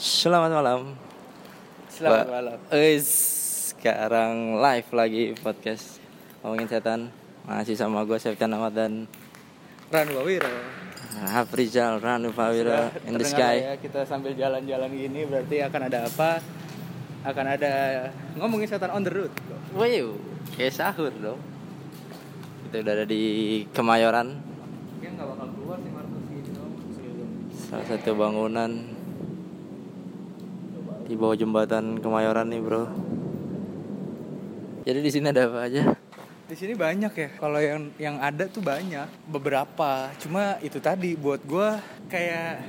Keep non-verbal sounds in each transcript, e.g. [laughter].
Selamat malam. Selamat Ba- malam. Eis, sekarang live lagi podcast ngomongin setan. Masih sama gue Septian Ahmad dan Ranu Wawiro. Hafrizal Ranu Fawira in the sky. Ya, kita sambil jalan-jalan gini berarti akan ada apa? Akan ada ngomongin setan on the road. Wow, kayak sahur dong. Kita udah ada di Kemayoran, Mungkin nggak bakal keluar sih Markus gitu salah satu bangunan di bawah jembatan Kemayoran nih bro. Jadi di sini ada apa aja? Di sini banyak ya. Kalau yang yang ada tuh banyak, beberapa. Cuma itu tadi buat gua kayak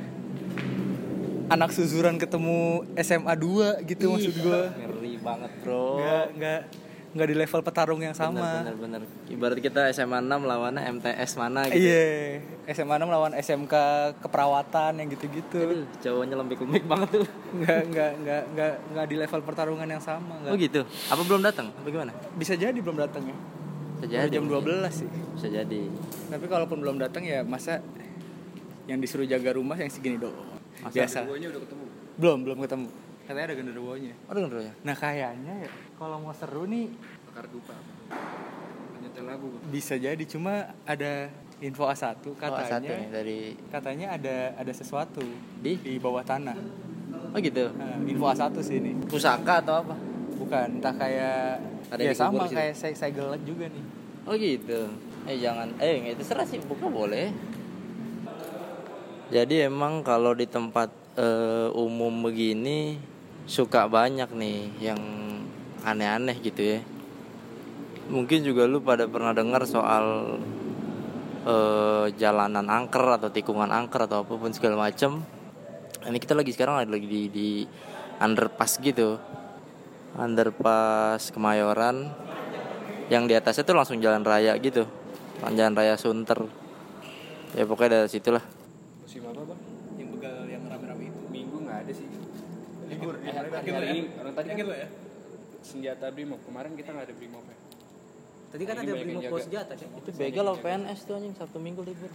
anak suzuran ketemu SMA 2 gitu maksud gua. Ngeri banget bro. Nggak nggak nggak di level petarung yang sama. Bener, bener, bener. Ibarat kita SMA 6 lawannya MTS mana gitu. Iya, SMA 6 lawan SMK keperawatan yang gitu-gitu. Cowoknya lembek-lembek banget tuh. Nggak nggak nggak nggak nggak di level pertarungan yang sama. Nggak. Oh gitu. Apa belum datang? Apa gimana? Bisa jadi belum datang ya. Bisa jadi. jam 12 sih. Bisa jadi. Tapi kalaupun belum datang ya masa yang disuruh jaga rumah yang segini doang. Masa Biasa. Belum, belum ketemu. Katanya ada genderuwonya. Oh denger ya. Nah kayaknya ya kalau mau seru nih bakar dupa nyetel lagu bisa jadi cuma ada info A1 Oh, katanya satu nih dari katanya ada ada sesuatu di. di bawah tanah. Oh gitu. Nah, info A1 sih ini. Pusaka atau apa? Bukan, entah kayak Ada ya sama situ? kayak saya segel juga nih. Oh gitu. Eh jangan. Eh nggak itu serah sih. Buka boleh. Jadi emang kalau di tempat eh, umum begini suka banyak nih yang aneh-aneh gitu ya. Mungkin juga lu pada pernah dengar soal eh, jalanan angker atau tikungan angker atau apa pun segala macem. Ini kita lagi sekarang lagi di, di underpass gitu. Underpass Kemayoran yang di atasnya tuh langsung jalan raya gitu jalan raya Sunter ya pokoknya dari situlah musim apa bang Yang begal yang rame-rame itu. minggu nggak ada sih Libur, libur, hari, hari ya? ini orang tadi kan ya? senjata brimob. Kemarin kita nggak ada brimob ya? Tadi kan ada brimob bawa senjata kan? itu begal apa PNS tuh anjing? Sabtu Minggu libur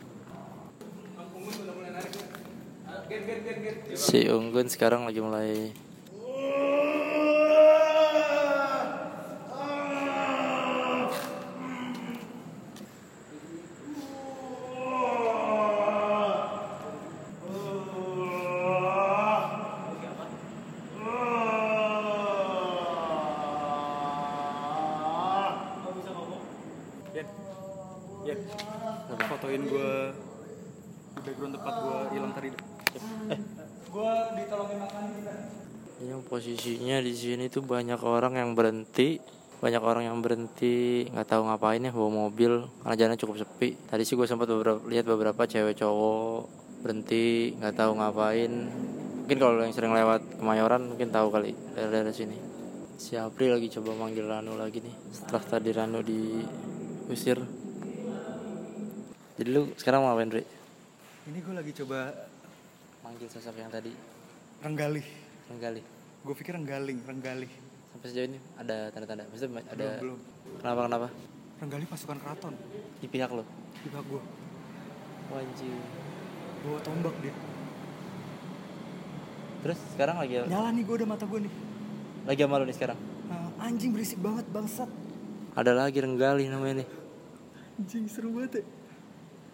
si Unggun sekarang lagi mulai fotoin gue di background tempat gue hilang tadi. Eh, gue ditolongin makan yang posisinya di sini tuh banyak orang yang berhenti banyak orang yang berhenti nggak tahu ngapain ya bawa mobil karena jalannya cukup sepi. Tadi sih gue sempat beberapa lihat beberapa cewek cowok berhenti nggak tahu ngapain. Mungkin kalau yang sering lewat kemayoran mungkin tahu kali dari daerah sini. Si April lagi coba manggil Ranu lagi nih setelah tadi Ranu diusir jadi lu sekarang mau ngapain Dri? Ini gue lagi coba manggil sosok yang tadi renggali. Renggali Gue pikir renggaling, renggali. sampai sejauh ini ada tanda-tanda maksudnya ada Belum, belum. kenapa kenapa Renggali pasukan keraton di pihak lo di bawah gue. wajib Bawa tombak dia. terus sekarang lagi Nyala nih gue udah mata gue nih. lagi sama lo nih sekarang Nah, anjing berisik banget bangsat. ada lagi renggali namanya nih Anjing seru banget ya.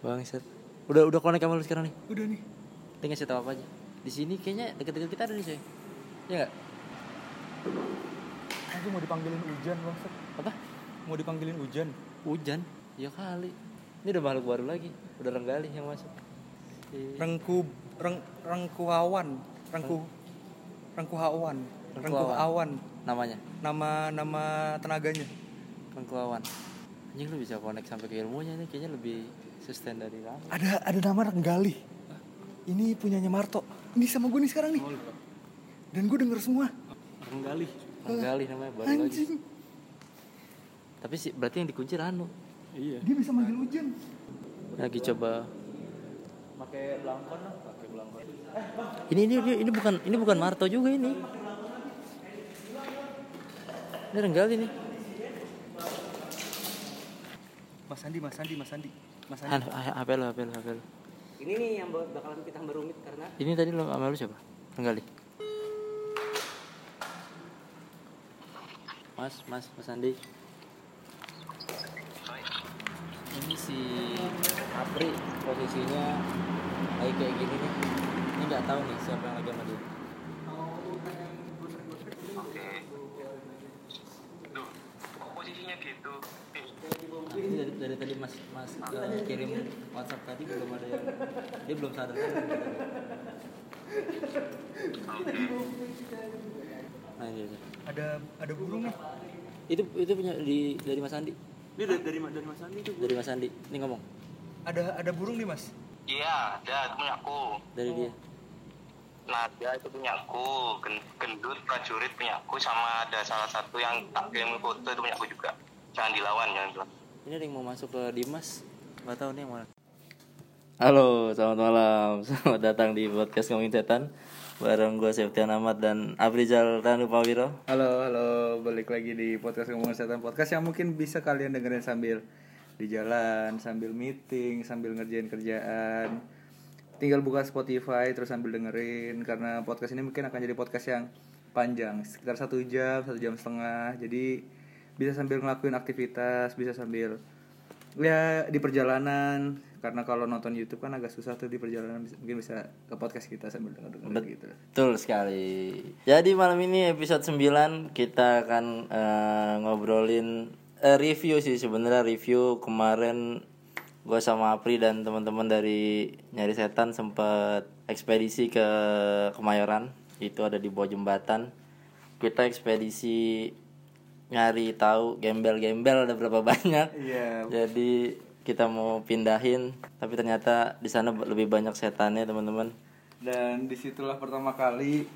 Bangsat. Udah udah connect sama lo sekarang nih? Udah nih. dia ngasih tahu apa aja. Di sini kayaknya deket-deket kita ada nih coy. Ya nggak? Anjing mau dipanggilin hujan bangsat. apa? Mau dipanggilin hujan. hujan ya kali. Ini udah makhluk baru lagi. Udah renggali yang masuk. Si- Rengku reng rengkuawan, rengku rengkuawan, rengkuawan. namanya? Nama nama tenaganya. rengkuawan. Anjing lu bisa connect sampai ke ilmunya nih. Kayaknya lebih sustain dari kamu Ada ada nama Renggali. Ini punyanya Marto. Ini sama gue nih sekarang nih. Dan gue denger semua. renggali renggali namanya baru lagi Anjing. tapi sih berarti yang dikunci Ranu iya Dia bisa manggil hujan. lagi coba Pakai belangkon lah, pakai belangkon. ini ini ini, ini bukan ini bukan Marto juga ini ini renggali nih Mas Andi, Mas Andi, Mas Andi. Mas Andi. HP lo, HP lo, HP lo. Ini nih yang bakalan kita berumit karena Ini tadi lo sama lu siapa? Tenggali. Mas, Mas, Mas Andi. Ini si Apri posisinya kayak kayak gini nih. Ini nggak tahu nih siapa dari, tadi Mas Mas eh, kirim WhatsApp tadi belum ada yang dia belum sadar kan? Oke. Nah, iya, iya. Ada ada burung nih. Itu itu punya di dari Mas Andi. Ini dari dari, dari Mas Andi tuh. Dari Mas Andi. Ini ngomong Ada ada burung nih mas. Iya, ada itu punya aku. dari dia. Nada itu punya aku. Gen- Gendut prajurit punya aku sama ada salah satu yang tak kirim foto itu punya aku juga. Jangan dilawan, jangan dilawan. Ini ada yang mau masuk ke Dimas. Gak tahu nih yang mana. Halo, selamat malam. [laughs] Selamat datang di podcast Ngomongin Setan bareng gue Septian Ahmad dan Afrizal Ranu Pawiro. Halo halo balik lagi di podcast ngomongin setan podcast yang mungkin bisa kalian dengerin sambil di jalan, sambil meeting, sambil ngerjain kerjaan. Tinggal buka Spotify terus sambil dengerin karena podcast ini mungkin akan jadi podcast yang panjang sekitar satu jam, satu jam setengah. Jadi bisa sambil ngelakuin aktivitas, bisa sambil ya di perjalanan karena kalau nonton YouTube kan agak susah tuh di perjalanan mungkin bisa ke podcast kita sambil denger denger gitu. Betul sekali. Jadi malam ini episode 9 kita akan eh, ngobrolin eh, review sih sebenarnya review kemarin gue sama Apri dan teman-teman dari Nyari Setan sempat ekspedisi ke Kemayoran itu ada di bawah jembatan kita ekspedisi nyari tahu gembel-gembel ada berapa banyak. Iya, jadi kita mau pindahin tapi ternyata di sana lebih banyak setannya teman-teman. Dan di situlah pertama kali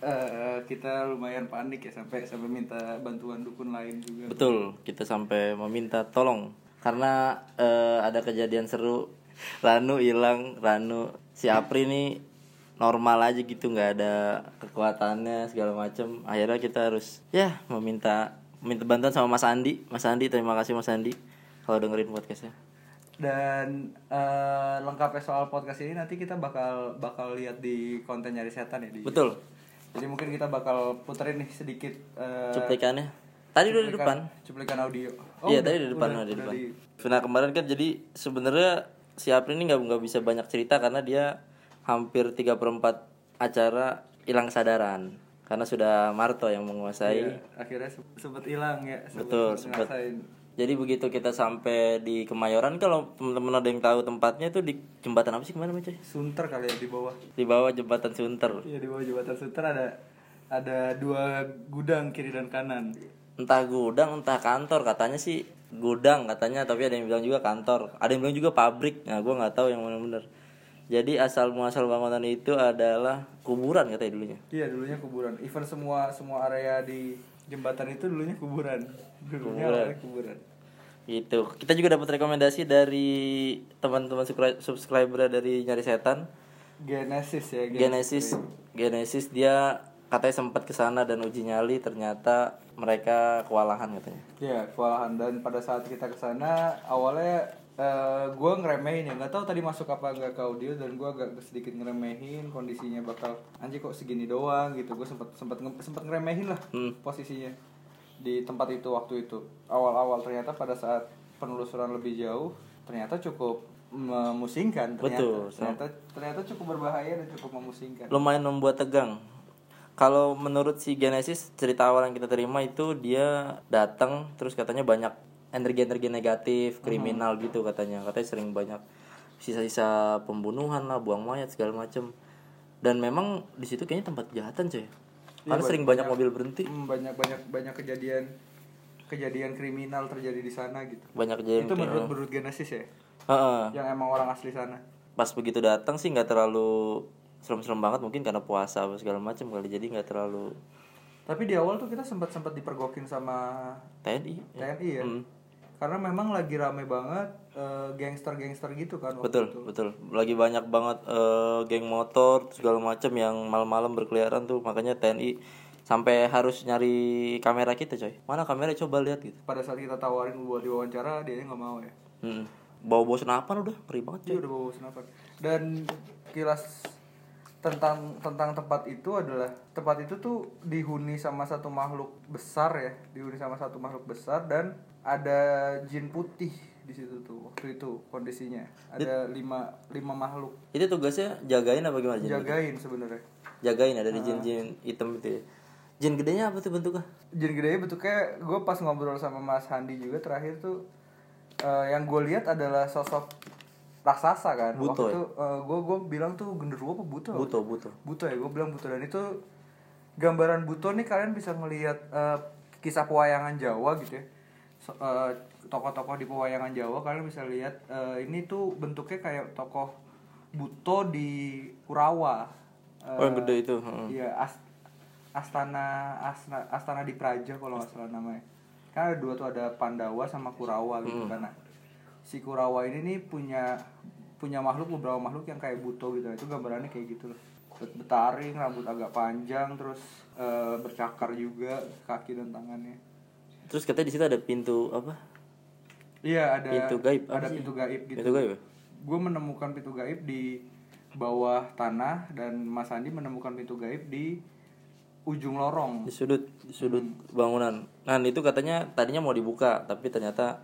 eh, kita lumayan panik ya sampai sampai minta bantuan dukun lain juga. Betul, kita sampai meminta tolong. Karena eh, ada kejadian seru. [laughs] Ranu hilang, Ranu si Apri ini normal aja gitu, nggak ada kekuatannya segala macem. Akhirnya kita harus ya meminta minta bantuan sama Mas Andi. Mas Andi, terima kasih Mas Andi kalau dengerin podcastnya. dan eh, lengkapnya soal podcast ini nanti kita bakal bakal lihat di konten nyari setan ya di Betul, jadi mungkin kita bakal puterin nih sedikit eh, cuplikannya. Tadi udah di depan. cuplikan- audio iya udah- tadi di depan, udah- udah di udah depan. di- Nah kemarin kan jadi sebenarnya si Apri ini nggak nggak bisa banyak cerita karena dia hampir 3 per 4 acara hilang kesadaran karena sudah Marto yang menguasai. Iya, akhirnya se- sempet hilang ya sempet- Betul, ngerasain. Jadi begitu kita sampai di Kemayoran kalau teman-teman ada yang tahu tempatnya itu di jembatan apa sih ke mana Mas, coy? Sunter kali ya di bawah Di bawah jembatan Sunter. iya di bawah jembatan Sunter ada ada dua gudang kiri dan kanan Entah gudang, entah kantor katanya sih gudang katanya tapi ada yang bilang juga kantor. Ada yang bilang juga pabrik. Nah, gua nggak tahu yang mana benar. Jadi asal muasal bangunan itu adalah kuburan katanya dulunya. Iya dulunya kuburan. Even semua semua area di jembatan itu dulunya kuburan. Dulunya Kuburan. kuburan. Gitu. Kita juga dapat rekomendasi dari teman-teman subscri- subscriber dari Nyari Setan. Genesis ya. Genesis Genesis dia katanya sempat ke sana dan uji nyali ternyata mereka kewalahan katanya. Iya kewalahan dan pada saat kita ke sana awalnya eh gue ngeremehin ya nggak tahu tadi masuk apa nggak ke audio dan gue agak sedikit ngeremehin kondisinya bakal anjir kok segini doang gitu gue sempat sempat sempat ngeremehin lah Hmm. posisinya di tempat itu waktu itu awal-awal ternyata pada saat penelusuran lebih jauh ternyata cukup memusingkan ternyata Betul. ternyata ternyata cukup berbahaya dan cukup memusingkan Lumayan membuat tegang. Kalau menurut si Genesis cerita awal yang kita terima itu dia datang terus katanya banyak energi-energi negatif, kriminal gitu katanya. Katanya sering banyak sisa-sisa pembunuhan lah, buang mayat segala macem. Dan memang di situ kayaknya tempat kejahatan coy. Karena sering banyak mobil berhenti, Hmm, banyak banyak banyak kejadian kejadian kriminal terjadi di sana gitu banyak kejadian. itu menurut kriminal. menurut Genesis ya Heeh. yang emang orang asli sana pas begitu datang sih nggak terlalu serem-serem banget mungkin karena puasa apa segala macam kali jadi nggak terlalu tapi di awal tuh kita sempat sempat dipergokin sama TNI ya. TNI ya Hmm. Karena memang lagi rame banget eh, gangster-gangster gitu kan waktu betul itu. betul. Lagi banyak banget eh, geng motor segala macam yang malam-malam berkeliaran tuh. Makanya TNI sampai harus nyari kamera kita coy. Mana kamera? Coba lihat gitu. Pada saat kita tawarin buat diwawancara dia nggak mau ya? Hmm. bawa bawa senapan udah? Ngeri banget coy. udah bawa senapan dan kilas tentang tentang tempat itu adalah tempat itu tuh dihuni sama satu makhluk besar ya dihuni sama satu makhluk besar dan ada jin putih di situ tuh waktu itu kondisinya ada lima lima makhluk Itu tugasnya jagain apa gimana jin? jagain sebenarnya Jagain ada di jin-jin hitam itu ya. Jin gedenya apa tuh bentuknya? jin gede bentuknya gue pas ngobrol sama Mas Handi juga terakhir tuh eh, yang gue lihat adalah sosok raksasa kan Buto waktu ya? itu gue gue bilang tuh genderuwo apa buto Buto, buto. buto ya gue bilang buto dan itu gambaran buto nih kalian bisa ngelihat eh, kisah pewayangan Jawa gitu ya So- eh, tokoh-tokoh di pewayangan Jawa kalian bisa lihat eh, ini tuh bentuknya kayak tokoh buto di Kurawa Oh, yang gede itu, heeh. iya As- Astana Asna, Astana di Praja kalau nggak salah namanya kan ada dua tuh ada Pandawa sama Kurawa gitu Hmm. kan Nah, si Kurawa ini nih punya punya makhluk beberapa makhluk yang kayak buto gitu itu gambarannya kayak gitu loh Bet- betaring rambut agak panjang terus eh, bercakar juga kaki dan tangannya Terus katanya di situ ada pintu apa? iya ada Pintu gaib, ada sih? pintu gaib gitu Pintu gaib ya? gue menemukan pintu gaib di bawah tanah dan Mas Andi menemukan pintu gaib di ujung lorong Di sudut di sudut Hmm. bangunan. Nah, itu katanya tadinya mau dibuka, tapi ternyata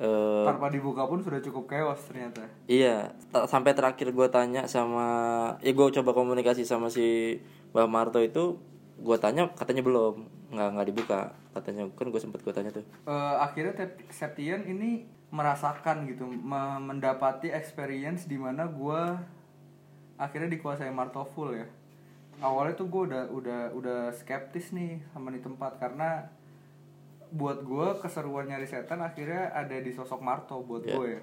eh tanpa dibuka pun sudah cukup chaos ternyata. Iya, sampai terakhir gue tanya sama, ya gue coba komunikasi sama si Mbak Marto itu, gue tanya katanya belum, nggak nggak dibuka, katanya kan gue sempet gue tanya tuh. Eh, akhirnya Septian ini merasakan gitu me- mendapati experience di mana gue akhirnya dikuasai Marto full ya. Awalnya tuh gue udah udah udah skeptis nih sama di tempat karena buat gue keseruan nyari setan akhirnya ada di sosok Marto buat Ya. gue ya.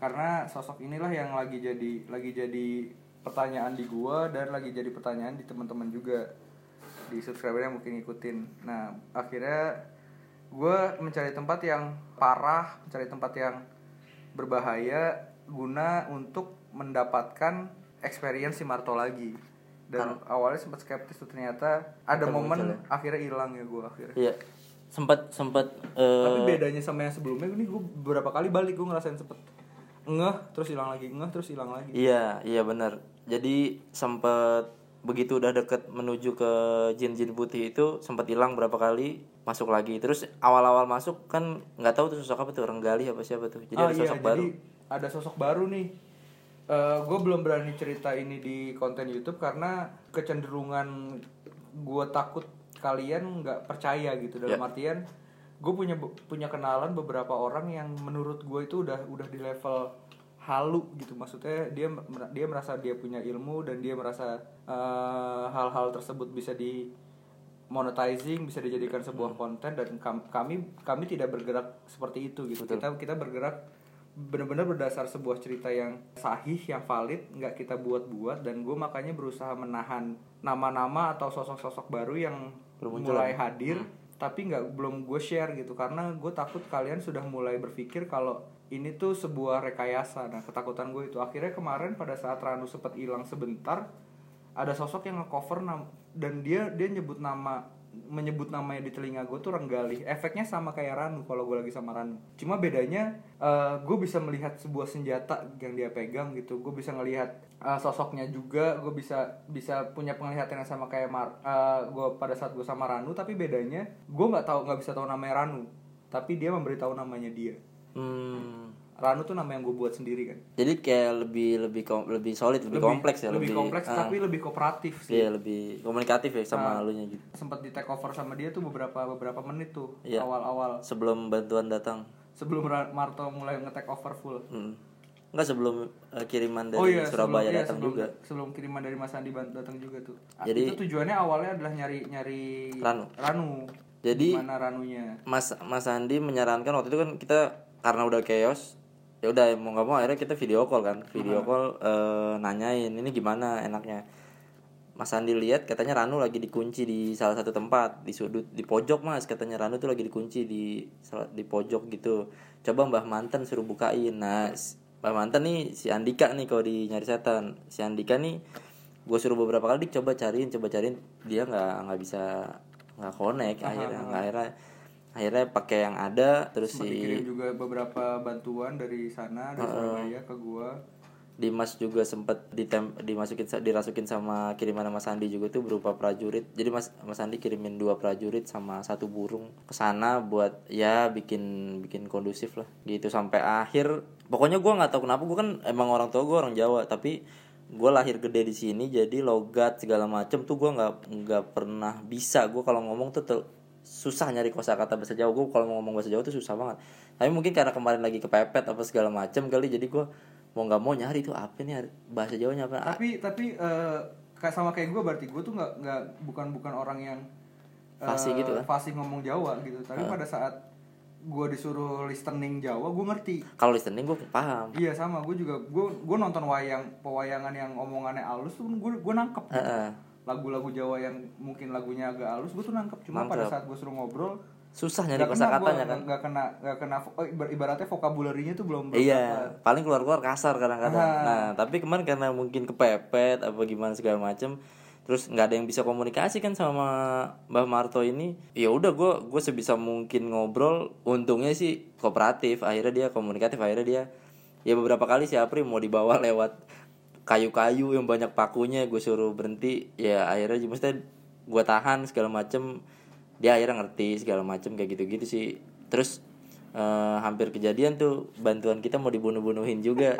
Karena sosok inilah yang lagi jadi lagi jadi pertanyaan di gue dan lagi jadi pertanyaan di teman-teman juga. Di subscriber yang mungkin ngikutin. Nah akhirnya gue mencari tempat yang parah mencari tempat yang berbahaya guna untuk mendapatkan experience si Marto lagi. Dan awalnya sempat skeptis tuh ternyata ada momen jalan. akhirnya hilang ya gue akhirnya. Iya, sempat sempat eh, tapi bedanya sama yang sebelumnya ini gue beberapa kali balik gue ngerasain sempet ngeh terus hilang lagi ngeh terus hilang lagi. Iya, iya benar. Jadi sempat begitu udah deket menuju ke jin-jin putih itu sempat hilang berapa kali masuk lagi. Terus awal-awal masuk kan nggak tahu tuh sosok apa tuh renggali apa siapa tuh. Jadi oh ada iya sosok baru. jadi ada sosok baru nih. Gue belum berani cerita ini di konten YouTube karena kecenderungan gue takut kalian nggak percaya gitu. Dalam Ya. artian gue punya punya kenalan beberapa orang yang menurut gue itu udah udah di level halu gitu. Maksudnya dia dia merasa dia punya ilmu dan dia merasa eh, hal-hal tersebut bisa di monetizing bisa dijadikan sebuah konten dan kam- kami kami tidak bergerak seperti itu gitu. Kita kita bergerak benar-benar berdasar sebuah cerita yang sahih yang valid nggak kita buat-buat dan gue makanya berusaha menahan nama-nama atau sosok-sosok baru yang Mulai hadir tapi nggak belum gue share gitu. Karena gue takut kalian sudah mulai berpikir kalau ini tuh sebuah rekayasa. Nah ketakutan gue itu. Akhirnya kemarin pada saat Ranu sempat hilang sebentar ada sosok yang ngecover dan dia dia nyebut nama menyebut namanya di telinga gue tuh Renggali. Efeknya sama kayak Ranu kalau gue lagi sama Ranu. Cuma bedanya eh, gue bisa melihat sebuah senjata yang dia pegang gitu. Gue bisa ngelihat eh, sosoknya juga. Gue bisa bisa punya penglihatan yang sama kayak Mar gue pada saat gue sama Ranu. Tapi bedanya gue nggak tahu nggak bisa tahu namanya Ranu. Tapi dia memberitahu namanya dia. Hmm. Ranu tuh nama yang gue buat sendiri kan Jadi kayak lebih lebih kom- lebih solid, lebih, kompleks ya, lebih, kompleks ah, tapi lebih kooperatif sih Iya, lebih komunikatif ya sama Ah. lu nya gitu. sempat di take over sama dia tuh beberapa beberapa menit tuh Iya. awal-awal Sebelum bantuan datang. sebelum Marto mulai nge-take over full. Hmm. Enggak sebelum eh, kiriman dari oh iya, Surabaya sebelum, iya, datang sebelum, juga. Sebelum kiriman dari Mas Andi datang juga tuh. Ah, Jadi- itu tujuannya awalnya adalah nyari nyari Ranu. Ranu. Jadi- mana Ranunya? Mas Mas Andi menyarankan waktu itu kan kita karena udah chaos ya udah mau nggak mau akhirnya kita video call kan. Video call eh, nanyain ini gimana enaknya? Mas Andi lihat katanya Ranu lagi dikunci di salah satu tempat di sudut di pojok mas. Katanya Ranu tuh lagi dikunci di di pojok gitu. Coba Mbah Manten suruh bukain. Nah Mbah Manten nih si Andika nih kalau di nyari setan. Si Andika nih gue suruh beberapa kali "Dik, coba cariin coba cariin. Dia nggak nggak bisa nggak connect akhirnya nggak akhirnya akhirnya pakai yang ada terus Sempat si dikirim juga beberapa bantuan dari sana dari Surabaya ke gua. Dimas juga ditem dimasukin dirasukin sama kiriman Mas Andi juga tuh berupa prajurit. Jadi Mas Mas Andi kirimin dua prajurit sama satu burung ke sana buat ya bikin bikin kondusif lah. Gitu sampai akhir. Pokoknya gua nggak tahu kenapa gua kan emang orang tua gua orang Jawa tapi gue lahir gede di sini jadi logat segala macem tuh gua nggak nggak pernah bisa gue kalau ngomong tuh susah nyari kosakata bahasa Jawa. Gue kalau mau ngomong bahasa Jawa tuh susah banget. Tapi mungkin karena kemarin lagi kepepet apa segala macem kali jadi gue mau nggak mau nyari tuh apa nih bahasa Jawanya apa. Tapi tapi eh, kayak sama kayak gue berarti gue tuh nggak nggak bukan bukan orang yang eh, Fasih gitu kan? fasih ngomong Jawa gitu. Tapi pada saat gue disuruh listening Jawa gue ngerti. Kalau listening gue paham. Iya sama. Gue juga gue gue nonton wayang pewayangan yang omongannya halus tuh gue gue nangkep. Gitu. Heeh. Lagu-lagu Jawa yang mungkin lagunya agak halus gue tuh nangkep cuma pada saat gue suruh ngobrol susah nyari kena kosakatanya kan nggak kena nggak kena oh, ibar- ibaratnya vokabularinya tuh belum Iya, dapat. paling keluar-keluar kasar kadang-kadang. Ah. Nah, tapi kemarin karena mungkin kepepet apa gimana segala macem terus nggak ada yang bisa komunikasi kan sama Mbah Marto ini ya udah gue gue sebisa mungkin ngobrol untungnya sih kooperatif akhirnya dia komunikatif akhirnya dia ya beberapa kali si Apri mau dibawa [laughs] lewat kayu-kayu yang banyak pakunya gue suruh berhenti ya akhirnya mesti gue tahan segala macem. Dia akhirnya ngerti segala macem kayak gitu-gitu sih. Terus eh, hampir kejadian tuh bantuan kita mau dibunuh-bunuhin juga.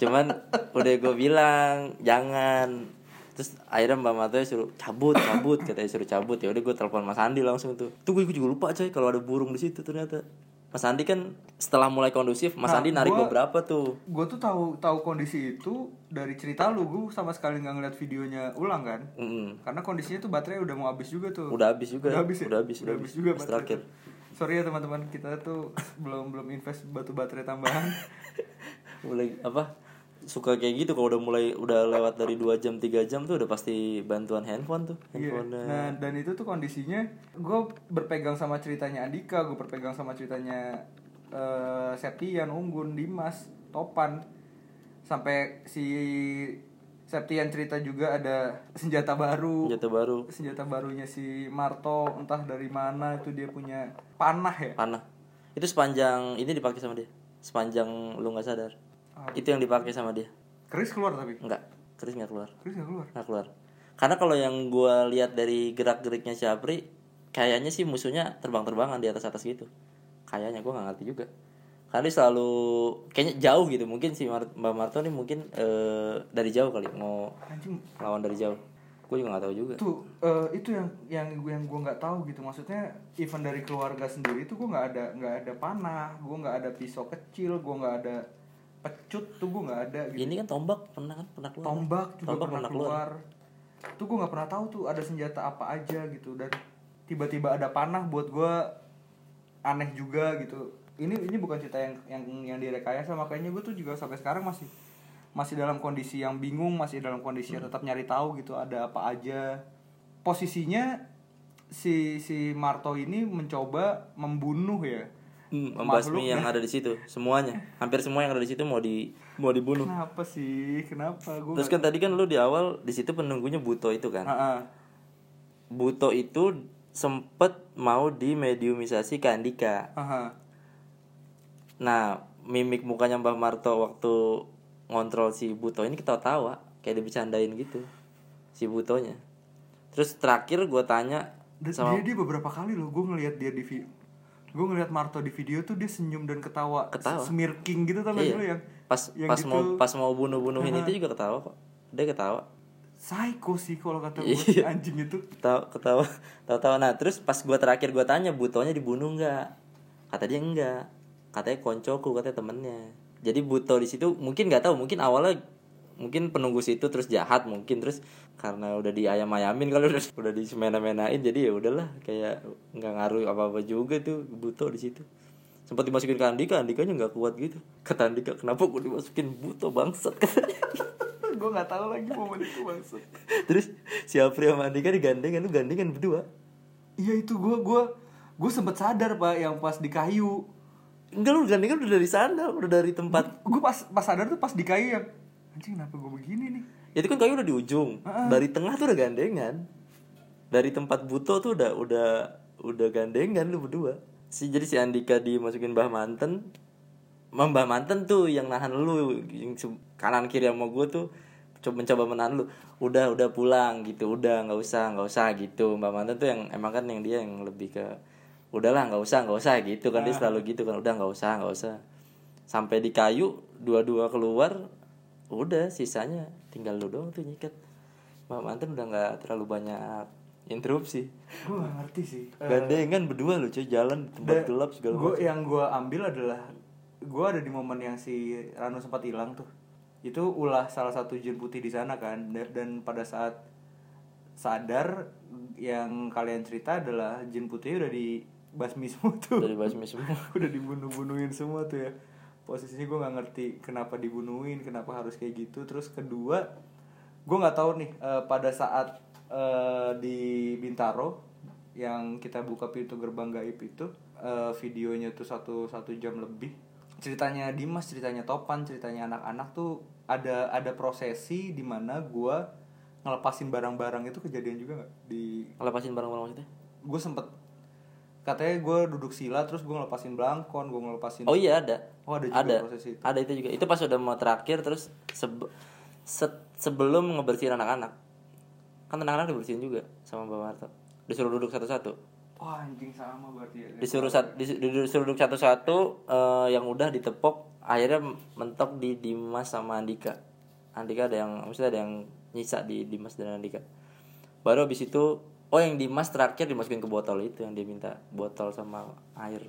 Cuman udah gue bilang jangan. Terus akhirnya mbak Mato suruh cabut cabut katanya suruh cabut. Ya udah gue telepon Mas Andi langsung tuh. Tuh gue juga lupa coy kalau ada burung di situ ternyata Mas Andi kan setelah mulai kondusif Mas Nah, Andi narik gua- beberapa tuh. gue tuh tahu tahu kondisi itu dari cerita lu. Gue sama sekali nggak ngeliat videonya ulang kan? Mm-mm. karena kondisinya tuh baterai udah mau habis juga tuh. Udah habis juga. Udah habis ya? Udah habis udah habis juga baterai terakhir. Sorry ya teman-teman. Kita tuh [laughs] belum belum invest batu baterai tambahan. Mulai apa suka kayak gitu kalau udah mulai udah lewat dari dua jam tiga jam tuh udah pasti bantuan handphone tuh Iya. handphone Nah dan itu tuh kondisinya gue berpegang sama ceritanya Andika, gue berpegang sama ceritanya eh Septian, Unggun, Dimas, Topan, sampai si Septian cerita juga ada senjata baru, senjata baru. Senjata barunya si Marto entah dari mana itu dia punya panah ya. panah. Itu sepanjang ini dipakai sama dia? Sepanjang lu nggak sadar Itu yang dipakai sama dia. Keris keluar tapi, enggak keris nggak keluar. Keris nggak keluar. nggak keluar. Karena kalau yang gua lihat dari gerak geriknya si Apri kayaknya sih musuhnya terbang-terbangan di atas atas gitu. Kayaknya gua nggak ngerti juga. Karena dia selalu kayaknya jauh gitu. Mungkin si Mar- Mbak Marto nih mungkin eh, dari jauh kali mau Anjing. lawan dari jauh. Gue juga nggak tahu juga. Tuh eh, itu yang yang gue yang gue nggak tahu gitu. Maksudnya even dari keluarga sendiri tuh gue nggak ada nggak ada panah gue nggak ada pisau kecil gue nggak ada pecut tuh gue nggak ada gitu. Ini kan tombak pernah kan? Pernah keluar. Tombak juga Tombak pernah keluar. tuh gue nggak pernah tahu tuh ada senjata apa aja gitu. Dan tiba-tiba ada panah buat gue aneh juga gitu. Ini ini bukan cerita yang yang yang direkayasa. Makanya gue tuh juga sampai sekarang masih masih dalam kondisi yang bingung masih dalam kondisi yang tetap nyari tahu gitu ada apa aja. Posisinya si si Marto ini mencoba membunuh ya Hmm, Makhluk membasmi yang ya. ada di situ semuanya. Hampir semua yang ada di situ mau di mau dibunuh. Kenapa sih? Kenapa? Gue terus kan tadi kan lu di awal di situ penunggunya Buto itu kan? Buto itu sempet mau dimediumisasi ke Andika. Nah mimik mukanya Mbah Marto waktu ngontrol si Buto ini ketawa-tawa kayak dibercandain gitu si Butonya. Terus terakhir gue tanya sama dia, dia beberapa kali loh gue ngelihat dia di gue ngelihat Marto di video tuh dia senyum dan ketawa, Ketawa. smirking gitu tau gak Iya. lu yang pas yang pas gitu. mau pas mau bunuh-bunuhin itu juga ketawa kok. Dia ketawa. Psycho sih kalau kata gue Iya. anjing itu. Ketawa ketawa. Tahu tahu nah terus pas gua terakhir gua tanya butonya dibunuh nggak? Kata dia enggak. Katanya koncoku katanya temennya. Jadi buto di situ mungkin nggak tahu mungkin awalnya mungkin penunggu situ terus jahat mungkin terus karena udah diayam ayamin kalau [laughs] udah udah disemena-menain jadi ya udahlah kayak nggak ngaruh apa apa juga tuh buto di situ. Sempat dimasukin ke Andika Andikanya nggak kuat gitu. Kata Andika kenapa gue dimasukin buto bangsat? [laughs] Gue nggak tahu lagi momen itu maksud terus si Apri sama Andika digandengan lu gandengan berdua. Iya itu gue gue gue sempet sadar pak yang pas di kayu. Enggak lu gandengan udah dari sana, udah dari tempat. gue pas pas sadar tuh pas di kayu yang anjing kenapa gue begini nih? Ya, Itu kan kayu udah di ujung. Dari tengah tuh udah gandengan. Dari tempat buto tuh udah udah udah gandengan lu berdua. Si jadi si Andika dimasukin Bah Manten. Mbah manten tuh yang nahan lu yang kanan kiri sama gue tuh coba mencoba menahan lu. Udah udah pulang gitu. Udah nggak usah nggak usah gitu. Mbak manten tuh yang emang kan yang dia yang lebih ke udahlah nggak usah nggak usah gitu kan. Dia selalu gitu kan. Udah nggak usah nggak usah. Sampai di kayu dua-dua keluar udah sisanya tinggal lu doang tuh nyikat. Mbak manten udah nggak terlalu banyak interupsi. Gue gak ngerti sih. Gandengan berdua lu cuy jalan di tempat gelap segala gue macam. yang gue ambil adalah gue ada di momen yang si Rano sempat hilang tuh. Itu ulah salah satu jin putih di sana kan. Da- dan pada saat sadar yang kalian cerita adalah jin putih udah dibasmi semua tuh. Dari basmi semua. [laughs] Udah dibunuh-bunuhin semua tuh ya posisinya gue nggak ngerti kenapa dibunuhin kenapa harus kayak gitu. Terus kedua gue nggak tahu nih eh, pada saat eh, di Bintaro yang kita buka pintu gerbang gaib itu eh, videonya tuh satu satu jam lebih. Ceritanya Dimas ceritanya Topan ceritanya anak-anak tuh ada ada prosesi di mana gue ngelepasin barang-barang. Itu kejadian juga nggak di ngelepasin barang-barang maksudnya? Gue sempet katanya gue duduk sila terus gue ngelepasin belangkon gue ngelepasin oh iya ada. Oh, ada juga ada. proses itu. ada itu juga. Itu pas udah mau terakhir terus sebe- se- sebelum ngebersihin anak-anak. Kan anak-anak dibersihin juga sama Mbak Marta. Disuruh duduk satu-satu. Wah anjing sama berarti ya. Disuruh sat, dis- disuruh duduk satu-satu eh, yang udah ditepok akhirnya mentok di Dimas sama Andika. Andika ada yang maksudnya ada yang nyisa di Dimas dan Andika. Baru habis itu oh yang Dimas terakhir dimasukin ke botol itu yang dia minta botol sama air.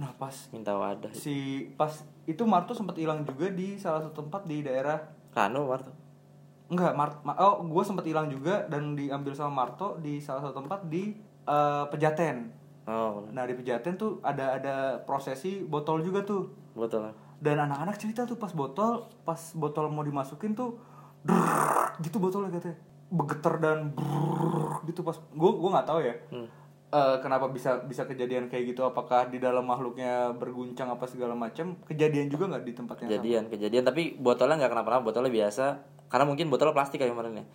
Nah pas minta wadah si pas itu Marto sempat hilang juga di salah satu tempat di daerah Rano Marto? Enggak Mart Ma- oh gue sempat hilang juga dan diambil sama Marto di salah satu tempat di eh, Pejaten. Oh. Nah di Pejaten tuh ada ada prosesi botol juga tuh. Botol dan anak-anak cerita tuh pas botol pas botol mau dimasukin tuh drrrr, gitu botolnya katanya begeter dan brrrr, gitu pas gue gue nggak tahu ya. Hmm. Eh, kenapa bisa bisa kejadian kayak gitu? Apakah di dalam makhluknya berguncang apa segala macam? Kejadian juga nggak di tempat yang sama? Kejadian kejadian. Tapi botolnya nggak kenapa-napa botolnya biasa. Karena mungkin botol plastik kayak kemarin ya.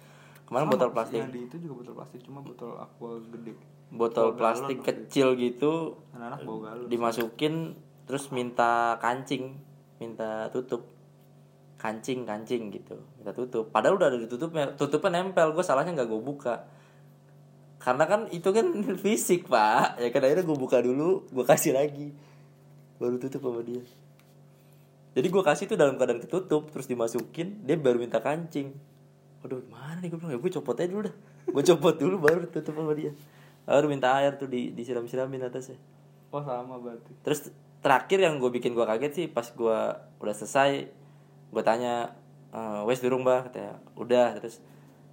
Kemarin Sama, botol plastik. yang di itu juga botol plastik cuma botol aqua gede. Botol Bawa plastik galon kecil gitu anak-anak bawa galon. dimasukin terus minta kancing minta tutup kancing kancing gitu. Minta tutup. Padahal udah ada ditutupnya tutupnya. Nempel. Gue salahnya nggak gue buka. Karena kan itu kan [laughs] fisik pak. Ya kan akhirnya gue buka dulu gue kasih lagi. Baru tutup sama dia. Jadi gue kasih tuh dalam keadaan ketutup terus dimasukin dia baru minta kancing. Waduh gimana nih? Gue bilang ya gue copot aja dulu dah. Gue copot dulu baru tutup sama dia. Baru minta air tuh di disiram siramin atasnya. Oh sama berarti. Terus terakhir yang gue bikin gue kaget sih pas gue udah selesai gue tanya "Eh, wes durung bah katanya udah. Terus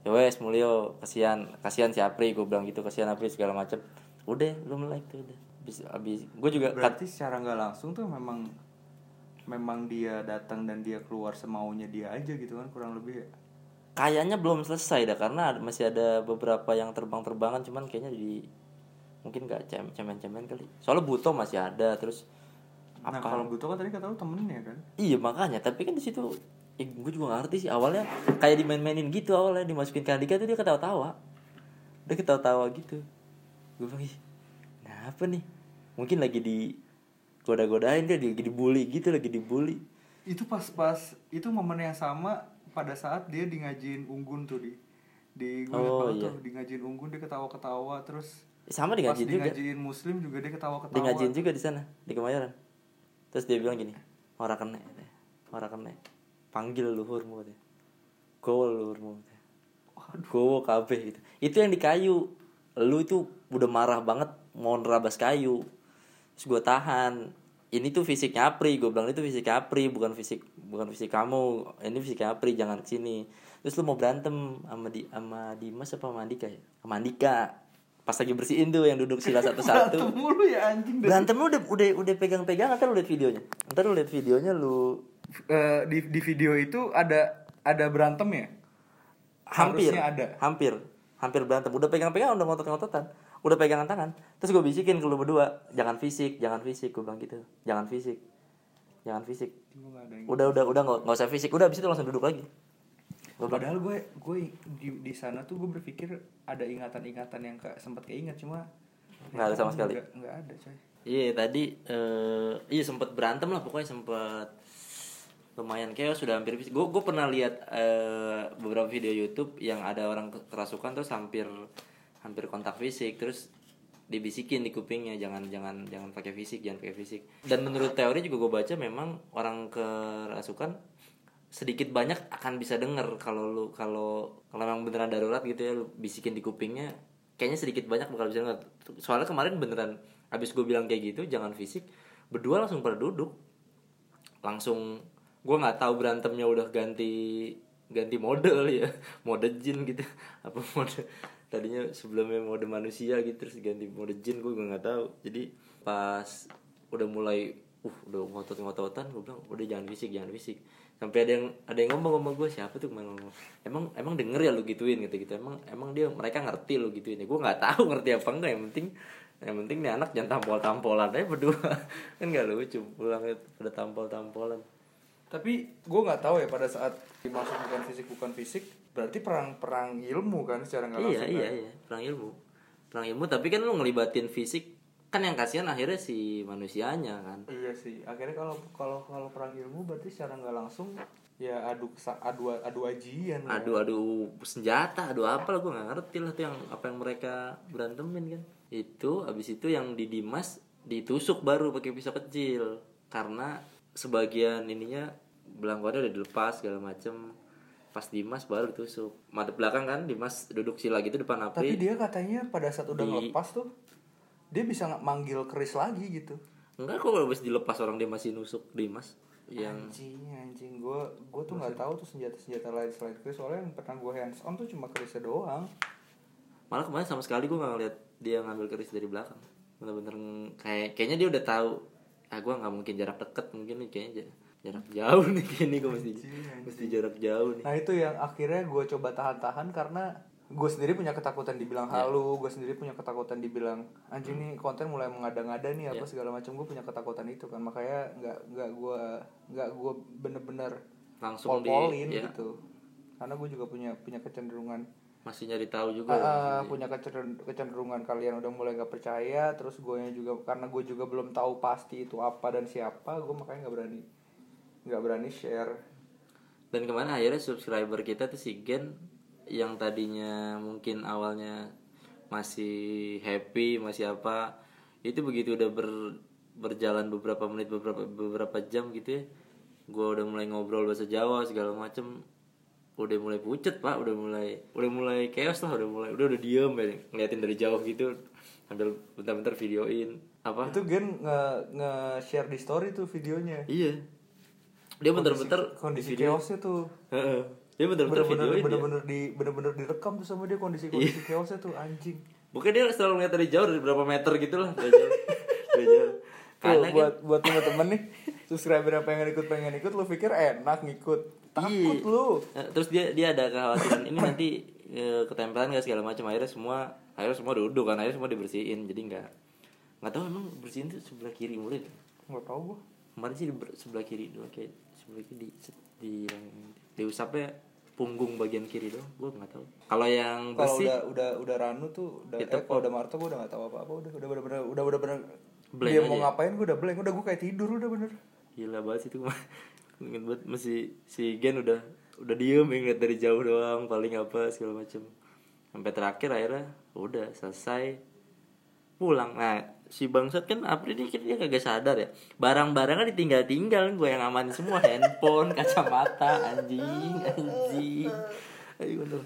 ya wes mulio kasihan kasihan si Apri gue bilang gitu kasihan Apri segala macem. Udah lu melek tuh udah. Abis abis gue juga kat, berarti secara nggak langsung tuh memang memang dia datang dan dia keluar semaunya dia aja gitu kan kurang lebih ya? Kayaknya belum selesai dah karena masih ada beberapa yang terbang-terbangan cuman kayaknya di mungkin gak cem cemen-cemen kali. Soalnya buto masih ada terus nah kalau butuh kan tadi kata lu temennya kan Iya makanya, tapi kan di situ eh, gue juga gak ngerti sih awalnya kayak dimain-mainin gitu awalnya dimasukin ke Andika tuh dia ketawa-tawa. Dia ketawa-tawa gitu. Gue bilang, "Ih, kenapa nih? Mungkin lagi di goda-godain dia lagi dibully gitu, lagi dibully. itu pas-pas itu momen yang sama pada saat dia di ngajiin unggun tuh di di gue Oh, iya. tuh di ngajiin unggun dia ketawa-ketawa terus Sama di ngajiin di juga. ngajiin muslim juga dia ketawa-ketawa Di ngajiin juga di sana, di Kemayoran. Terus dia bilang gini, ora kene, katanya. ora kene. Panggil luhurmu katanya. Gowo luhurmu katanya. Gowo kabeh gitu. Itu yang di kayu. Lu itu udah marah banget mau nerabas kayu. Terus gue tahan. Ini tuh fisiknya Apri, gue bilang itu fisiknya Apri, bukan fisik bukan fisik kamu. Ini fisiknya Apri, jangan ke sini. Terus lu mau berantem sama di sama Dimas apa sama Andika ya? Sama Andika. Pas lagi bersihin tuh yang duduk sila satu-satu. Berantem mulu ya anjing. Berantem lu udah udah udah pegang-pegang ntar lu lihat videonya. Ntar lu lihat videonya lu Eh, di di video itu ada ada berantem ya? Hampir. Harusnya ada. hampir. Hampir berantem. Udah pegang-pegang udah ngotot-ngototan. Udah pegangan tangan. Terus gue bisikin ke lu berdua. Jangan fisik jangan fisik gue bilang gitu. Jangan fisik. Jangan fisik. Udah udah udah nggak usah fisik. Udah abis itu langsung duduk lagi Padahal gue gue di, di sana tuh gue berpikir ada ingatan-ingatan yang kayak sempat keinget cuma Nggak ada sama sekali. Nggak, nggak ada coy. Iya tadi eh iya sempat berantem lah pokoknya sempat lumayan kayak sudah hampir gue gue pernah lihat eh, beberapa video YouTube yang ada orang kerasukan terus hampir hampir kontak fisik terus dibisikin di kupingnya jangan jangan jangan pakai fisik jangan pakai fisik dan menurut teori juga gue baca memang orang kerasukan sedikit banyak akan bisa denger kalau lu kalau kalau memang beneran darurat gitu ya lu bisikin di kupingnya kayaknya sedikit banyak bakal bisa denger. Soalnya kemarin beneran abis gue bilang kayak gitu jangan fisik berdua langsung pada duduk. Langsung gue nggak tahu berantemnya udah ganti ganti mode kali ya [laughs] mode jin gitu. [laughs] Apa mode? Tadinya sebelumnya mode manusia gitu terus ganti mode jin gue nggak tahu. Jadi pas udah mulai uh udah ngotot ngototan gue bilang udah jangan fisik jangan fisik sampai ada yang ada yang ngomong sama gue siapa tuh ngomong? Emang emang denger ya lu gituin gitu gitu. Emang emang dia mereka ngerti lu gituin. Ya gue nggak tahu ngerti apa enggak yang penting yang penting nih anak jangan tampol tampolan aja berdua. [laughs] Kan nggak lucu pulang pada tampol tampolan Tapi gue nggak tahu ya pada saat dimaksud bukan fisik bukan fisik berarti perang perang ilmu kan secara nggak iya langsung. iya kan? iya. Perang ilmu. Perang ilmu tapi kan lu ngelibatin fisik kan yang kasihan akhirnya si manusianya kan Iya sih. Akhirnya kalau kalau kalau perang ilmu berarti secara nggak langsung ya adu adu adu ajian. kan? adu adu senjata adu apa lah gue nggak ngerti lah tuh yang apa yang mereka berantemin kan itu abis itu yang di Dimas ditusuk baru pakai pisau kecil karena sebagian ininya belangkonnya udah dilepas segala macem pas Dimas baru ditusuk madep belakang kan Dimas duduk sila gitu depan api Tapi dia katanya pada saat udah Di- ngelepas tuh dia bisa nggak manggil keris lagi gitu. enggak kok kalau habis dilepas orang dia masih nusuk Dimas yang Anjing, anjing. Gue gue tuh nggak tahu tuh senjata-senjata lain selain keris. Soalnya yang pernah gue hands on tuh cuma kerisnya doang. malah kemarin sama sekali gue nggak ngeliat dia ngambil keris dari belakang bener-bener kayak kayaknya dia udah tahu ah gue nggak mungkin jarak deket mungkin nih kayaknya ja- jarak jauh nih [laughs] kayaknya gue mesti mesti jarak jauh nih Nah itu yang akhirnya gue coba tahan-tahan karena gue sendiri punya ketakutan dibilang halu, gue sendiri punya ketakutan dibilang anjing nih konten mulai mengada-ngada nih apa segala macam gue punya ketakutan itu kan. Makanya nggak nggak gue nggak gue bener-bener langsung di pol-polin ya, gitu. Karena gue juga punya punya kecenderungan masih nyari tahu juga maksudnya. punya kecender- kecenderungan kalian udah mulai nggak percaya terus gue juga karena gue juga belum tahu pasti itu apa dan siapa gue makanya nggak berani nggak berani share. Dan ke mana akhirnya subscriber kita tuh si Gen yang tadinya mungkin awalnya masih happy masih apa itu begitu udah ber, berjalan beberapa menit beberapa beberapa jam gitu ya gue udah mulai ngobrol bahasa Jawa segala macem udah mulai pucet pak udah mulai udah mulai chaos lah udah mulai udah udah diem ya ngeliatin dari jauh gitu sambil bentar-bentar videoin apa? Itu gen nge nge share di story tuh videonya. Iya. Dia bentar-bentar kondisi video- chaosnya tuh. Dia bener-bener dia. bener-bener di bener-bener direkam tuh sama dia kondisi kondisi chaosnya tuh anjing Bukan dia selalu ngeliat dari jauh dari berapa meter gitu lah dari jauh. [laughs] dari jauh. Tuh, Karena buat kan buat temen-temen nih subscriber yang pengen ikut pengen ikut lu pikir enak ngikut takut Iya. lu eh, terus dia dia ada kekhawatiran ini nanti eh, ketempelan gak segala macam akhirnya semua akhirnya semua duduk kan akhirnya semua dibersihin jadi nggak nggak tahu emang bersihin tuh sebelah kiri mulai tuh. nggak tahu gua kemarin sih di sebelah kiri doang kayak sebelah kiri di di diusapnya punggung bagian kiri doang gue nggak tahu. Kalau yang kalau bersih udah udah udah Ranu tuh udah eh, kalau udah Marto gua udah nggak tahu apa apa udah udah bener-bener udah bener-bener Blank dia aja. mau ngapain gua udah blank udah gua kayak tidur udah bener. Gila banget sih itu [laughs] Ingat banget masih si Gen udah udah diem ngeliat dari jauh doang paling apa segala macem. Sampai terakhir akhirnya udah selesai pulang. Nah si bangsat kan April ini kan dia kagak sadar ya. Barang-barangnya ditinggal-tinggal gue yang amanin semua. Handphone kacamata anjing anjing. Ayo bener.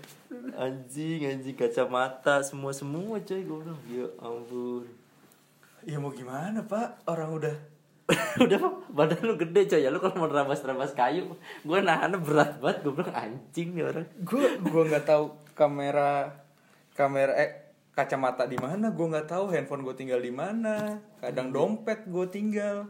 anjing anjing kacamata semua semua coy gue bilang. Ya ampun. Ya mau gimana pak? Orang udah [laughs] udah badan lu gede coy. Ya lu kalau mau nerabas-nerabas kayu gue nahannya berat banget. Gue bilang anjing nih orang. Gua gua nggak tahu kamera kamera eh kacamata di mana gua nggak tahu handphone gue tinggal di mana kadang dompet gue tinggal.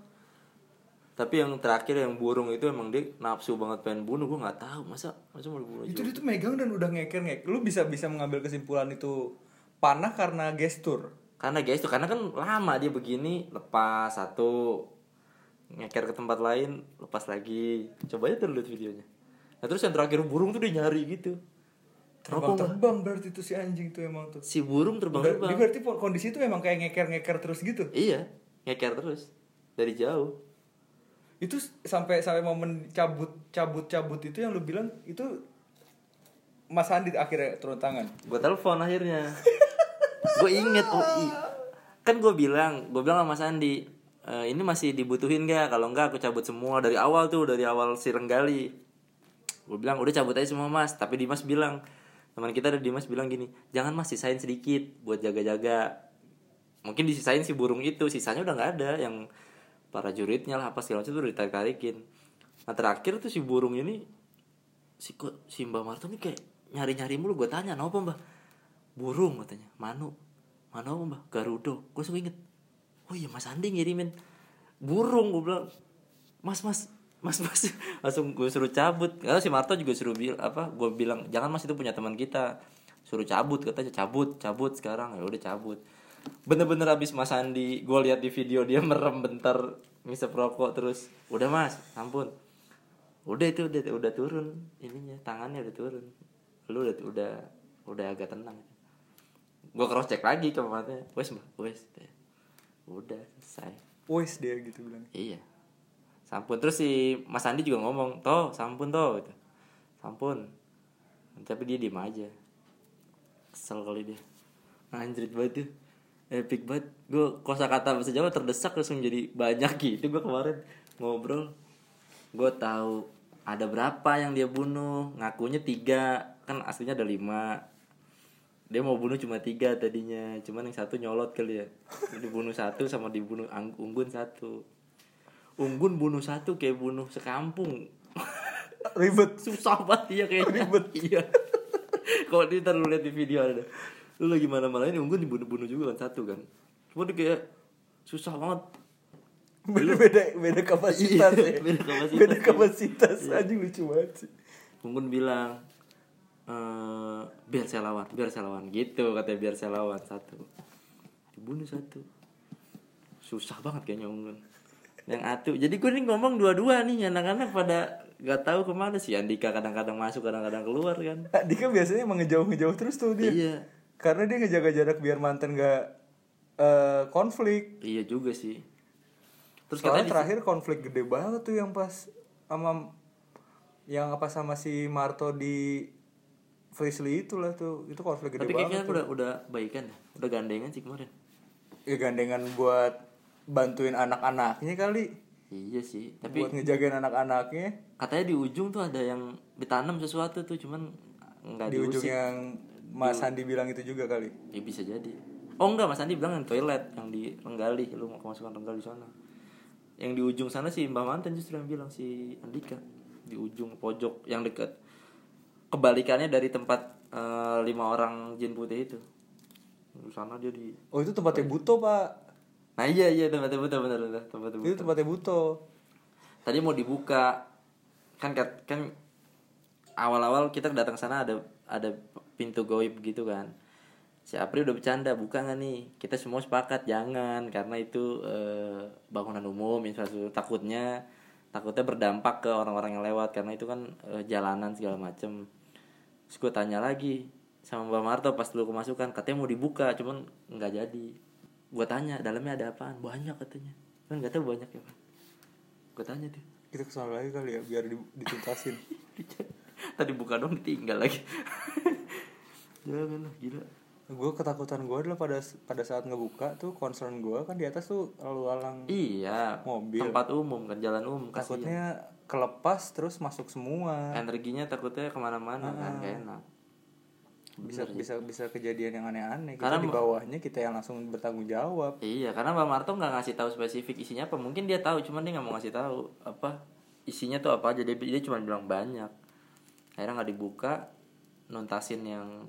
Tapi yang terakhir yang burung itu emang dia nafsu banget pengen bunuh gue nggak tahu. Masa masa mau dibunuh itu juga? dia tuh megang dan udah ngeker ngek lu bisa bisa mengambil kesimpulan itu panah karena gestur? Karena guys tuh karena kan lama dia begini lepas satu ngeker ke tempat lain lepas lagi. Coba aja terlihat videonya. Nah terus yang terakhir burung tuh dia nyari gitu terbang terbang. berarti tuh si anjing tuh emang tuh. Si burung terbang terbang. dia berarti kondisi itu emang kayak ngeker ngeker terus gitu? Iya ngeker terus. Dari jauh. Itu sampai sampai momen cabut cabut cabut itu yang lu bilang itu Mas Andi akhirnya turun tangan. gue telepon akhirnya. [laughs] Gue inget oh i- kan gue bilang gue bilang sama Sandi "Eh, ini masih dibutuhin gak kalau enggak aku cabut semua dari awal tuh dari awal si Renggali. Gue bilang udah cabut aja semua mas. Tapi Dimas bilang teman kita ada Dimas bilang gini jangan mas sisain sedikit buat jaga-jaga. Mungkin disisain si burung itu sisanya udah nggak ada yang para juridnya lah apa segala macam tuh udah ditarik tarikin nah terakhir tuh si burung ini si si Mbak Marto nih kayak nyari nyari mulu gue tanya apa mbak burung katanya manu. Mana apa mbak garudo. Gue langsung inget. Oh iya mas Andi ngirimin burung gue bilang. Mas mas mas mas langsung gue suruh cabut. Karena si Marto juga suruh bil apa gue bilang jangan mas itu punya teman kita. Suruh cabut katanya cabut cabut sekarang. Ya udah cabut. Bener-bener abis mas Andi gue lihat di video dia merem bentar ngisep rokok terus udah mas ampun. Udah itu udah udah turun ininya tangannya udah turun. Lu udah udah udah agak tenang. Gue cross check lagi ke matanya wes mbak wes. Udah selesai. Wes dia gitu bilang. iya sampun. Terus si Mas Andi juga ngomong toh sampun toh gitu. Sampun. Tapi dia diem aja. Kesel kali dia. Anjrit banget tuh. Epic banget. Gue kosa kata bahasa Jawa terdesak langsung jadi banyak gitu gue kemarin. Ngobrol. Gue tahu ada berapa yang dia bunuh. Ngakunya tiga. Kan aslinya ada lima. Dia mau bunuh cuma tiga tadinya. Cuman yang satu nyolot kali ya. Dibunuh satu sama dibunuh unggun satu unggun bunuh satu kayak bunuh sekampung. Ribet. susah banget ya kayaknya. Ribet. Iya. Kalau di ntar lu lihat di video ada. Lu lagi mana mana ini unggun dibunuh bunuh juga kan satu kan. Cuma dia kayak susah banget. Beda beda beda kapasitas Iya, ya. beda kapasitas. Beda kapasitas. Aja lucu banget sih. Unggun bilang eh biar saya lawan biar saya lawan. Gitu katanya biar saya lawan satu. Dibunuh satu. Susah banget kayaknya Unggun yang atu. Jadi gue nih ngomong dua-dua nih anak-anak pada gak tahu ke mana sih. Andika kadang-kadang masuk kadang-kadang keluar kan. Nah, Dika biasanya emang ngejauh-ngejauh terus tuh dia. iya. Karena dia ngejaga jarak biar mantan gak eh, konflik. iya juga sih. Terus Soalnya katanya di- terakhir konflik gede banget tuh yang pas sama yang apa sama si Marto di Frisley itulah tuh. Itu konflik gede tapi kayaknya banget tuh. udah udah baikan ya. Udah gandengan sih kemarin. Ya gandengan buat bantuin anak-anaknya kali. Iya sih tapi buat ngejagain anak-anaknya. katanya di ujung tuh ada yang ditanam sesuatu tuh cuman nggak di ujung diusik. yang Mas Andi bilang itu juga kali. Ya bisa jadi. Oh enggak mas Andi bilang yang toilet yang di Renggali lu mau kemasukan Renggali sana. Yang di ujung sana sih Mbak Mantan justru yang bilang si Andika. Di ujung pojok yang dekat kebalikannya dari tempat eh, lima orang jin putih itu. Di sana dia di oh itu tempatnya Buto pak nah iya iya tempatnya betul benar benar tempatnya itu betul. tempatnya Buto. Tadi mau dibuka. Kan kan awal-awal kita datang sana ada ada pintu goib gitu kan. Si Apri udah bercanda buka nggak nih? Kita semua sepakat jangan karena itu eh, bangunan umum infrastruktur. Takutnya takutnya berdampak ke orang-orang yang lewat karena itu kan eh, jalanan segala macem. Terus gue tanya lagi sama Mbak Marto pas dulu kemasukan katanya mau dibuka cuman nggak jadi gue tanya dalamnya ada apaan? Banyak katanya. Kan nggak tahu banyak ya pak. Gue tanya tuh kita ke sana lagi kali ya biar di- dituntasin. [laughs] Tadi buka dong tinggal lagi. Jangan lah [laughs] gila. Gue ketakutan gue adalah pada pada saat ngebuka tuh concern gue kan di atas tuh lalu lalang iya. Mobil. tempat umum kan jalan umum kasihan. Takutnya kelepas terus masuk semua. Energinya takutnya ke mana-mana kan gak enak bisa bisa bisa kejadian yang aneh-aneh. Kita Karena di bawahnya kita yang langsung bertanggung jawab. Iya karena Mbak Marto nggak ngasih tahu spesifik isinya apa. Mungkin dia tahu cuman dia nggak mau ngasih tahu apa isinya tuh apa aja. Dia, dia cuma bilang banyak. Akhirnya nggak dibuka nuntasin yang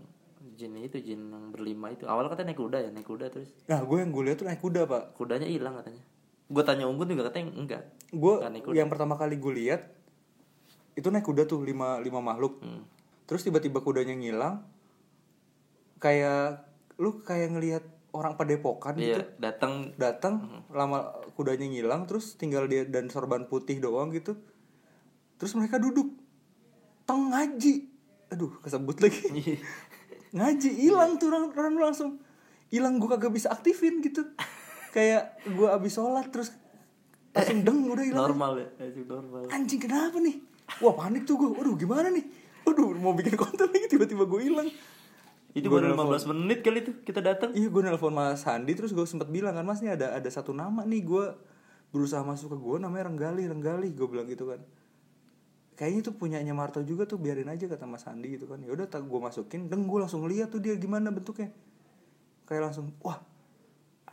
jin itu jin yang berlima itu. Awal katanya naik kuda ya naik kuda terus. Nah gue yang gue lihat tuh naik kuda pak. Kudanya hilang katanya. Gue tanya unggun juga katanya enggak. Gue yang pertama kali gue lihat itu naik kuda tuh lima lima makhluk. Hmm. terus tiba-tiba kudanya ngilang kayak lu kayak ngelihat orang padepokan gitu. iya datang datang lama kudanya ngilang terus tinggal dia dan sorban putih doang gitu. Terus mereka duduk. Teng ngaji. Aduh kesebut lagi. [laughs] Ngaji hilang tuh orang, orang langsung. Hilang gue kagak bisa aktifin gitu. Kayak gue abis sholat terus langsung deng udah hilang. Normal ya itu normal. Anjing kenapa nih? Wah panik tuh gue waduh gimana nih? Waduh mau bikin konten lagi tiba-tiba gue hilang itu Gua baru nelfon. 15 menit kali itu kita datang. Iya gue nelpon mas Handi terus gue sempet bilang kan mas nih ada ada satu nama nih gue berusaha masuk ke gue namanya Renggali Renggali gue bilang gitu kan. Kayaknya itu punyanya Marto juga tuh biarin aja kata Mas Handi gitu kan. Ya udah tak gue masukin dan gue langsung lihat tuh dia gimana bentuknya. Kayak langsung wah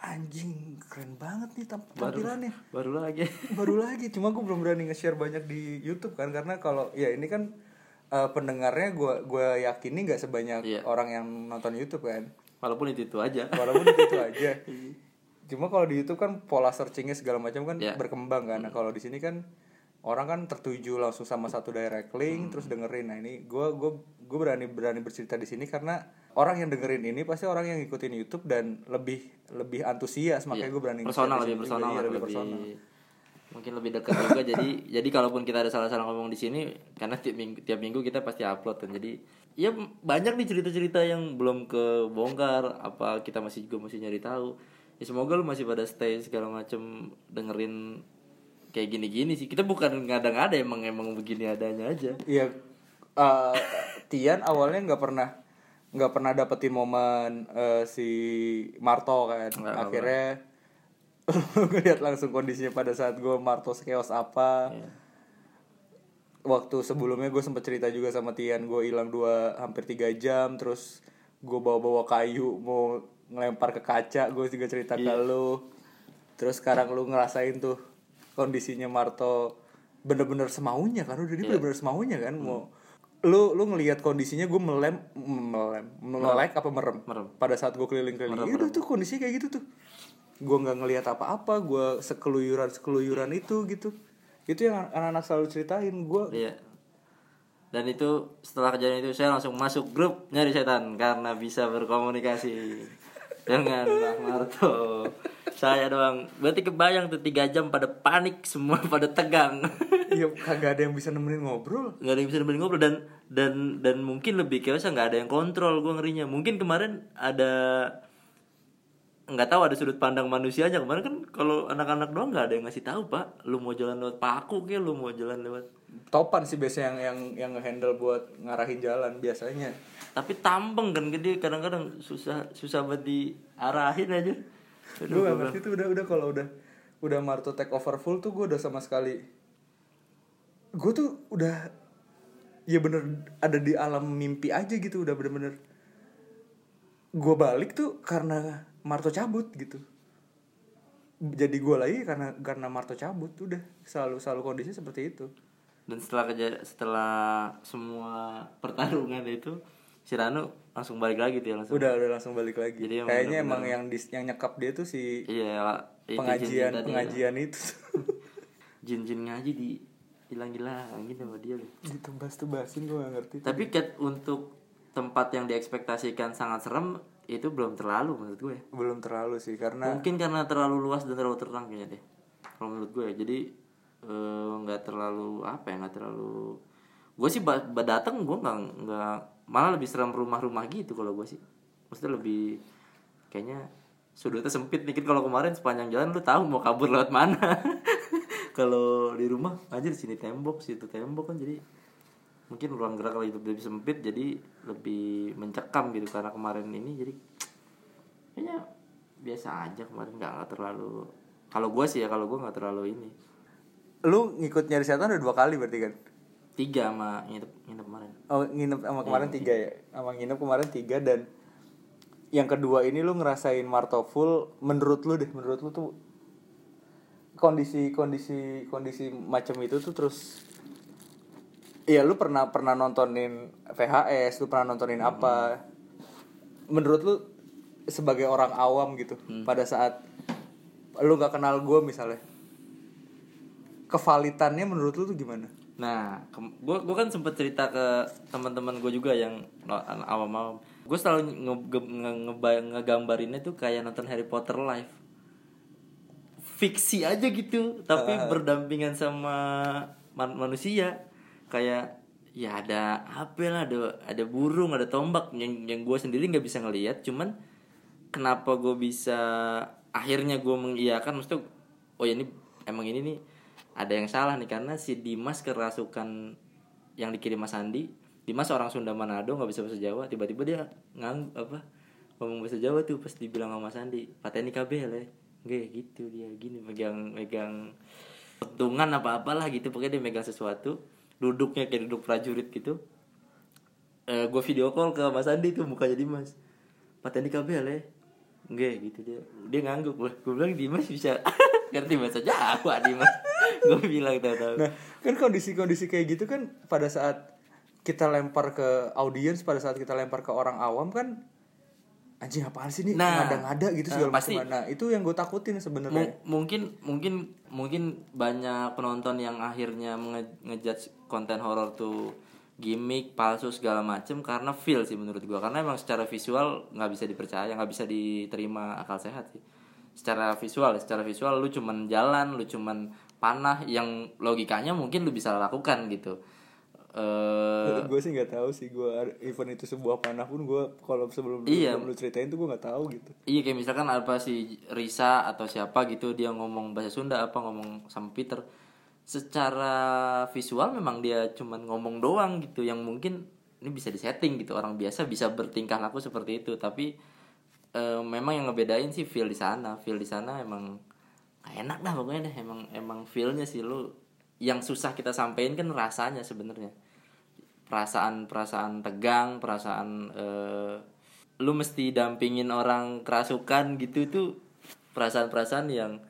anjing keren banget nih tamp- baru tampilannya. baru lagi. Baru lagi cuma gue belum berani nge-share banyak di YouTube kan karena kalau ya ini kan eh, pendengarnya gue gue yakini nggak sebanyak Iya. orang yang nonton YouTube kan walaupun itu itu aja walaupun itu, itu aja [laughs] cuma kalau di YouTube kan pola searchingnya segala macam kan Iya. berkembang kan nah, kalau di sini kan orang kan tertuju langsung sama satu direct link Hmm. terus dengerin nah ini gue gue gue berani berani bercerita di sini karena orang yang dengerin ini pasti orang yang ngikutin YouTube dan lebih lebih antusias makanya Iya. gue berani personal lebih sini juga. personal Iya, lah, lebih lebih, personal mungkin lebih dekat juga. Jadi [laughs] jadi kalaupun kita ada salah-salah ngomong di sini karena tiap minggu tiap minggu kita pasti upload kan. Jadi ya banyak nih cerita-cerita yang belum kebongkar apa kita masih juga masih nyari tahu. Ya semoga lu masih pada stay segala macem dengerin kayak gini-gini sih. Kita bukan ngada-ngada emang emang begini adanya aja. Iya, eh, Tian awalnya nggak pernah nggak pernah dapetin momen eh, si Marto kan. Nggak, nggak Akhirnya [laughs] ngeliat langsung kondisinya pada saat gue Marto sekeos apa. Iya. Waktu sebelumnya gue sempet cerita juga sama Tian gue hilang dua hampir tiga jam terus gue bawa-bawa kayu mau ngelempar ke kaca gue juga cerita ke lu. Terus sekarang lu ngerasain tuh kondisinya Marto bener-bener semaunya kan udah dia bener-bener semaunya kan mau lu lu ngelihat kondisinya gue melem melem melek apa merem, Merem. pada saat gue keliling-keliling. Ya udah tuh kondisinya kayak gitu tuh gue nggak ngelihat apa-apa gue sekeluyuran sekeluyuran itu gitu itu yang anak-anak selalu ceritain gue Iya. Dan itu setelah kejadian itu saya langsung masuk grup nyari setan karena bisa berkomunikasi dengan Mbak Marto. Saya doang. Berarti kebayang tuh tiga jam pada panik semua [laughs] pada tegang. ya kagak ada yang bisa nemenin ngobrol nggak ada yang bisa nemenin ngobrol dan dan dan mungkin lebih chaos nggak ada yang kontrol gue ngerinya mungkin kemarin ada nggak tahu ada sudut pandang manusianya kemarin kan kalau anak-anak doang nggak ada yang ngasih tahu pak. Lu mau jalan lewat paku kayak lu mau jalan lewat topan sih biasanya yang yang yang ngehandle buat ngarahin jalan biasanya. Tapi tambeng kan gede kadang-kadang susah susah buat diarahin aja. Aduh, gue gak ngerti tuh udah udah kalau udah udah Marto take over full tuh gue udah sama sekali. Gue tuh udah ya bener ada di alam mimpi aja gitu udah bener-bener. Gue balik tuh karena Marto cabut gitu. Jadi gue lagi karena karena Marto cabut udah. Selalu selalu kondisi seperti itu. Dan setelah keja- setelah semua pertarungan itu si Ranu langsung balik lagi tuh ya langsung. Udah udah langsung balik lagi. Jadi kayaknya emang bener-bener- yang dis- yang nyekap dia tuh si iya itu pengajian tadi ya. pengajian itu. [laughs] Jin-jin ngaji di hilang-hilangin sama dia loh. ditebas tebasin gue gak ngerti. Tapi Kat untuk tempat yang diekspektasikan sangat serem itu belum terlalu menurut gue. belum terlalu sih karena Mungkin karena terlalu luas dan terlalu terang kayaknya deh. Kalau menurut gue jadi eh, nggak terlalu apa ya nggak terlalu gue sih datang gue nggak nggak malah lebih serem rumah-rumah gitu kalau gue sih maksudnya lebih kayaknya sudutnya sempit dikit kalau kemarin sepanjang jalan lu tahu mau kabur lewat mana [laughs] kalau di rumah aja di sini tembok situ tembok kan jadi mungkin ruang gerak kalau itu lebih sempit jadi lebih mencekam gitu. Karena kemarin ini jadi kayaknya biasa aja kemarin nggak nggak terlalu kalau gue sih ya kalau gue nggak terlalu ini. Lu ngikut nyari setan udah dua kali berarti kan? Tiga sama nginep nginep kemarin. Oh nginep sama kemarin tiga ya? Sama nginep kemarin tiga dan yang kedua ini lu ngerasain Marto full menurut lu deh menurut lu tuh kondisi kondisi kondisi macam itu tuh terus Iya lu pernah pernah nontonin VHS lu pernah nontonin apa menurut lu sebagai orang awam gitu pada saat lu nggak kenal gue misalnya kevalitannya menurut lu tuh gimana Nah, gue gue kan sempet cerita ke teman-teman gue juga yang awam-awam. Gue selalu nge, nge, nge, ngebay- ngegambarinnya tuh kayak nonton Harry Potter live. Fiksi aja gitu, tapi [laughs] berdampingan sama man- manusia. Kayak ya ada apa lah, ada ada burung, ada tombak yang yang gue sendiri nggak bisa ngelihat. Cuman kenapa gue bisa akhirnya gue mengiyakan? Maksudnya oh ya ini emang ini nih ada yang salah nih. Karena si Dimas kerasukan yang dikirim Mas Andi Dimas orang Sunda Manado nggak bisa bahasa Jawa. Tiba-tiba dia ngang apa ngomong bahasa Jawa tuh pas dibilang sama Mas Andi pateni kabeh le. Nggak gitu dia gini megang megang petungan apa apalah gitu. Pokoknya dia megang sesuatu duduknya kayak duduk prajurit gitu. Eh gue video call ke Mas Andi tuh mukanya Dimas. Pateni kabeh le. Nggak gitu dia. Dia ngangguk. Gue gue bilang Dimas bisa [laughs] ngerti bahasa Jawa Dimas. [laughs] Gue bilang tahu tahu. Nah, kan kondisi-kondisi kayak gitu kan pada saat kita lempar ke audiens, pada saat kita lempar ke orang awam kan anjing apaan sih nih Nah, ngada-ngada gitu nah, segala pasti. macam. Nah, itu yang gue takutin sebenarnya. Mu- mungkin mungkin mungkin banyak penonton yang akhirnya nge- ngejudge konten horor tuh gimmick palsu segala macem karena feel sih menurut gua karena emang secara visual nggak bisa dipercaya nggak bisa diterima akal sehat sih secara visual secara visual lu cuman jalan lu cuman panah yang logikanya mungkin lu bisa lakukan gitu eh gue sih nggak tahu sih gue event itu sebuah panah pun gue kalau sebelum Iya. lu ceritain tuh gue nggak tahu gitu. Iya kayak misalkan apa si Risa atau siapa gitu dia ngomong bahasa Sunda apa ngomong sama Peter secara visual memang dia cuman ngomong doang gitu yang mungkin ini bisa disetting gitu orang biasa bisa bertingkah laku seperti itu tapi eh, memang yang ngebedain sih feel di sana feel di sana emang enak dah pokoknya deh emang emang feelnya sih lu yang susah kita sampein kan rasanya sebenarnya. Perasaan perasaan tegang perasaan eh, lu mesti dampingin orang kerasukan gitu itu perasaan-perasaan yang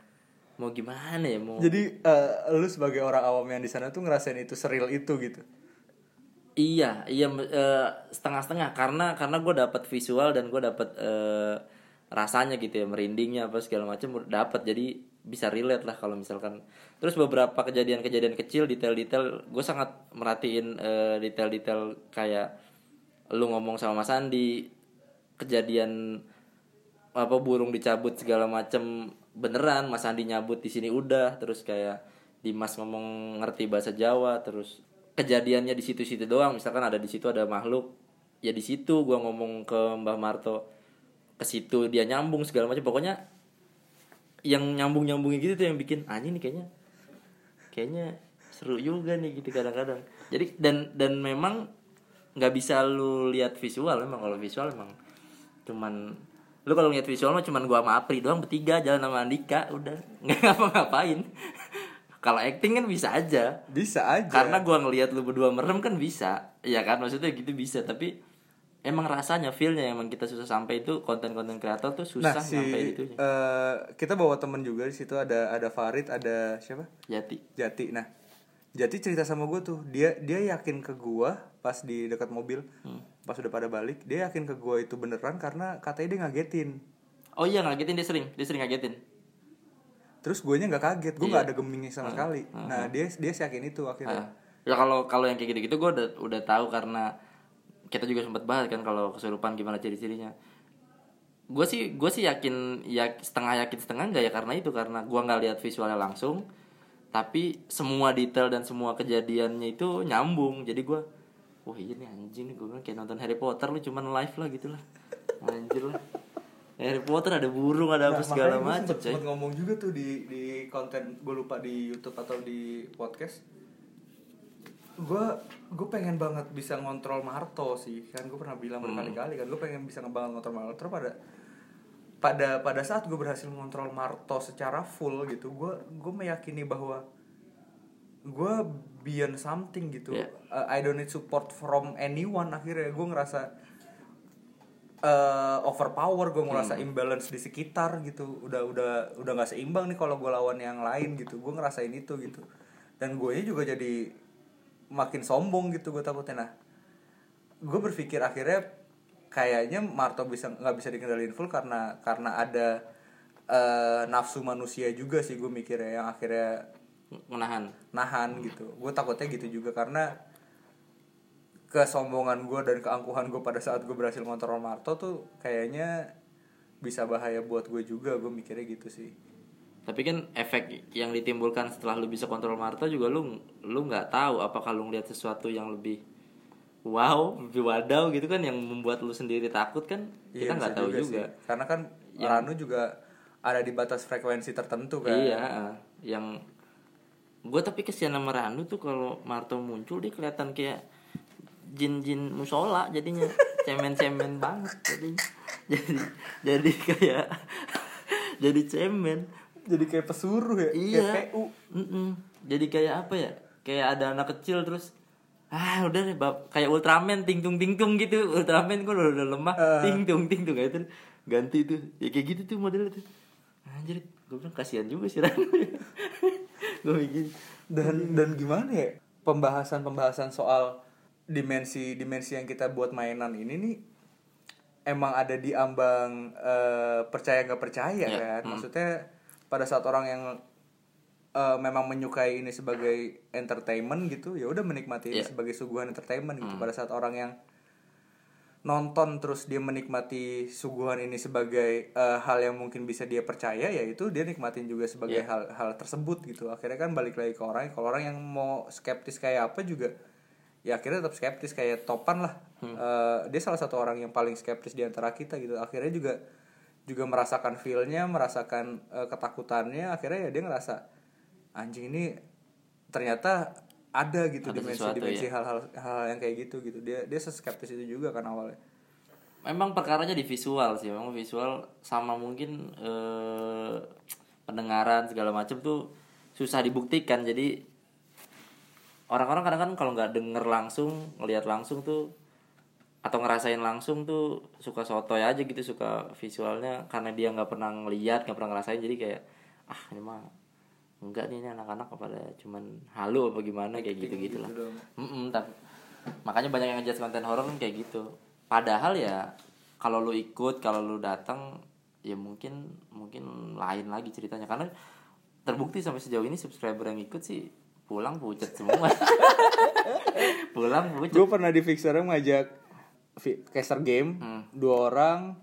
mau gimana ya mau Jadi eh, lu sebagai orang awam yang di sana tuh ngerasain itu seril itu gitu. iya iya eh, setengah-setengah. Karena karena gue dapat visual dan gue dapat eh, rasanya gitu ya merindingnya apa segala macam dapat jadi bisa relate lah kalau misalkan. Terus beberapa kejadian-kejadian kecil detail-detail gue sangat merhatiin eh, detail-detail kayak lu ngomong sama Mas Andi kejadian apa burung dicabut segala macem beneran Mas Andi nyabut di sini udah terus kayak Dimas ngomong ngerti bahasa Jawa terus kejadiannya di situ-situ doang. Misalkan ada di situ ada makhluk ya di situ gua ngomong ke Mbah Marto ke situ dia nyambung segala macam pokoknya yang nyambung nyambungnya gitu tuh yang bikin anjing nih kayaknya kayaknya seru juga nih gitu kadang-kadang. Jadi dan dan memang nggak bisa lu lihat visual memang kalau visual memang cuman lu kalau lihat visual mah cuman gua sama Apri doang bertiga jalan sama Andika udah [laughs] nggak ngapa-ngapain. Kalau acting kan bisa aja. Bisa aja. karena gua ngelihat lu berdua merem kan bisa. Ya kan? Maksudnya gitu bisa tapi emang rasanya feelnya emang kita susah sampai itu konten-konten kreator tuh susah nah si sampai itu eh, kita bawa temen juga di situ ada ada Farid ada siapa? Jati. Jati. Nah Jati cerita sama gue tuh dia dia yakin ke gue pas di dekat mobil. Hmm. pas udah pada balik dia yakin ke gue itu beneran karena katanya dia ngagetin. Oh iya ngagetin dia sering dia sering ngagetin. Terus gue nya nggak kaget gue Iya. nggak ada gemingnya sama sekali. Nah dia dia yakin itu akhirnya. Ah. ya kalau kalau yang kayak gitu-gitu gue udah udah tahu karena kita juga sempat bahas kan kalau kesurupan gimana ciri-cirinya. Gue sih gue sih yakin ya setengah yakin setengah enggak ya karena itu karena gue nggak lihat visualnya langsung. Tapi semua detail dan semua kejadiannya itu nyambung. Jadi gue wah iya nih anjing nih gue bilang kayak nonton Harry Potter lu cuman live lah gitu lah. Anjir lah. Harry Potter ada burung ada apa segala Nah, macam ngomong juga tuh di di konten gue lupa di YouTube atau di podcast gue gue pengen banget bisa ngontrol Marto sih. Kan gue pernah bilang Hmm. berkali-kali kan gue pengen bisa ngebangun ngontrol Marto pada pada pada saat gue berhasil mengontrol Marto secara full gitu gue gue meyakini bahwa gue beyond something gitu. Yeah. Uh, I don't need support from anyone. Akhirnya gue ngerasa eh overpower gue ngerasa imbalance di sekitar gitu. Udah udah udah nggak seimbang nih kalau gue lawan yang lain gitu. Gue ngerasain itu gitu. Dan gue juga jadi makin sombong gitu gue takutnya. Nah gue berpikir akhirnya kayaknya Marto bisa nggak bisa dikendaliin full karena karena ada eh, nafsu manusia juga sih gue mikirnya yang akhirnya menahan. Nahan gitu. Gue takutnya gitu juga karena kesombongan gue dan keangkuhan gue pada saat gue berhasil ngontrol Marto tuh kayaknya bisa bahaya buat gue juga. Gue mikirnya gitu sih Tapi kan efek yang ditimbulkan setelah lu bisa kontrol Marto juga lu lu nggak tahu apakah lu ngeliat sesuatu yang lebih wow, lebih wadaw gitu kan yang membuat lu sendiri takut kan kita Iya, nggak tahu sih. juga. karena kan Yang- Ranu juga ada di batas frekuensi tertentu kan Iya, yang gue tapi kesian sama Ranu tuh kalau Marto muncul dia kelihatan kayak jin-jin musola jadinya [laughs] cemen-cemen banget jadinya. Jadi jadi kayak [laughs] jadi cemen. Jadi kayak pesuruh ya Iya. kayak PU Mm-mm. Jadi kayak apa ya? Kayak ada anak kecil terus ah udah deh bab kayak Ultraman tingtung tingtung gitu. Ultraman kok udah, udah lemah. Eh. tingtung tingtung kayak itu ganti tuh. Ya kayak gitu tuh modelnya tuh. Anjir gue bilang kasihan juga sih Ranu [laughs] gue mikir. Dan dan gimana ya? Pembahasan pembahasan soal dimensi dimensi yang kita buat mainan ini nih emang ada di ambang eh, percaya nggak percaya Ya, kan? Hmm. maksudnya pada saat orang yang eh, memang menyukai ini sebagai entertainment gitu ya udah menikmati ini Ya. sebagai suguhan entertainment gitu Hmm. pada saat orang yang nonton terus dia menikmati suguhan ini sebagai eh, hal yang mungkin bisa dia percaya ya itu dia nikmatin juga sebagai Iya. hal hal tersebut gitu akhirnya kan balik lagi ke orang kalau orang yang mau skeptis kayak apa juga ya akhirnya tetap skeptis kayak topan lah Eh, dia salah satu orang yang paling skeptis di antara kita gitu akhirnya juga juga merasakan feelnya merasakan eh, ketakutannya akhirnya ya dia ngerasa anjing ini ternyata ada gitu Ada sesuatu, dimensi-dimensi ya. hal-hal hal yang kayak gitu gitu. Dia dia seskeptis itu juga kan awalnya. Memang perkaranya di visual sih memang visual sama mungkin eh, pendengaran segala macam tuh susah dibuktikan. Jadi orang-orang kadang kan kalau nggak denger langsung ngelihat langsung tuh atau ngerasain langsung tuh suka sotoy aja gitu suka visualnya karena dia nggak pernah ngeliat nggak pernah ngerasain. Jadi kayak ah ini mah enggak nih ini anak-anak pada cuman halu apa gimana? Kayak gitu gitu lah doang. Mm-mm, tapi makanya banyak yang ngejudge konten horor kan kayak gitu. Padahal ya kalau lu ikut kalau lu datang ya mungkin mungkin lain lagi ceritanya. Karena terbukti sampai sejauh ini subscriber yang ikut sih pulang pucet semua. [laughs] Pulang pucet gue pernah di fixernya ngajak caster game Hmm. dua orang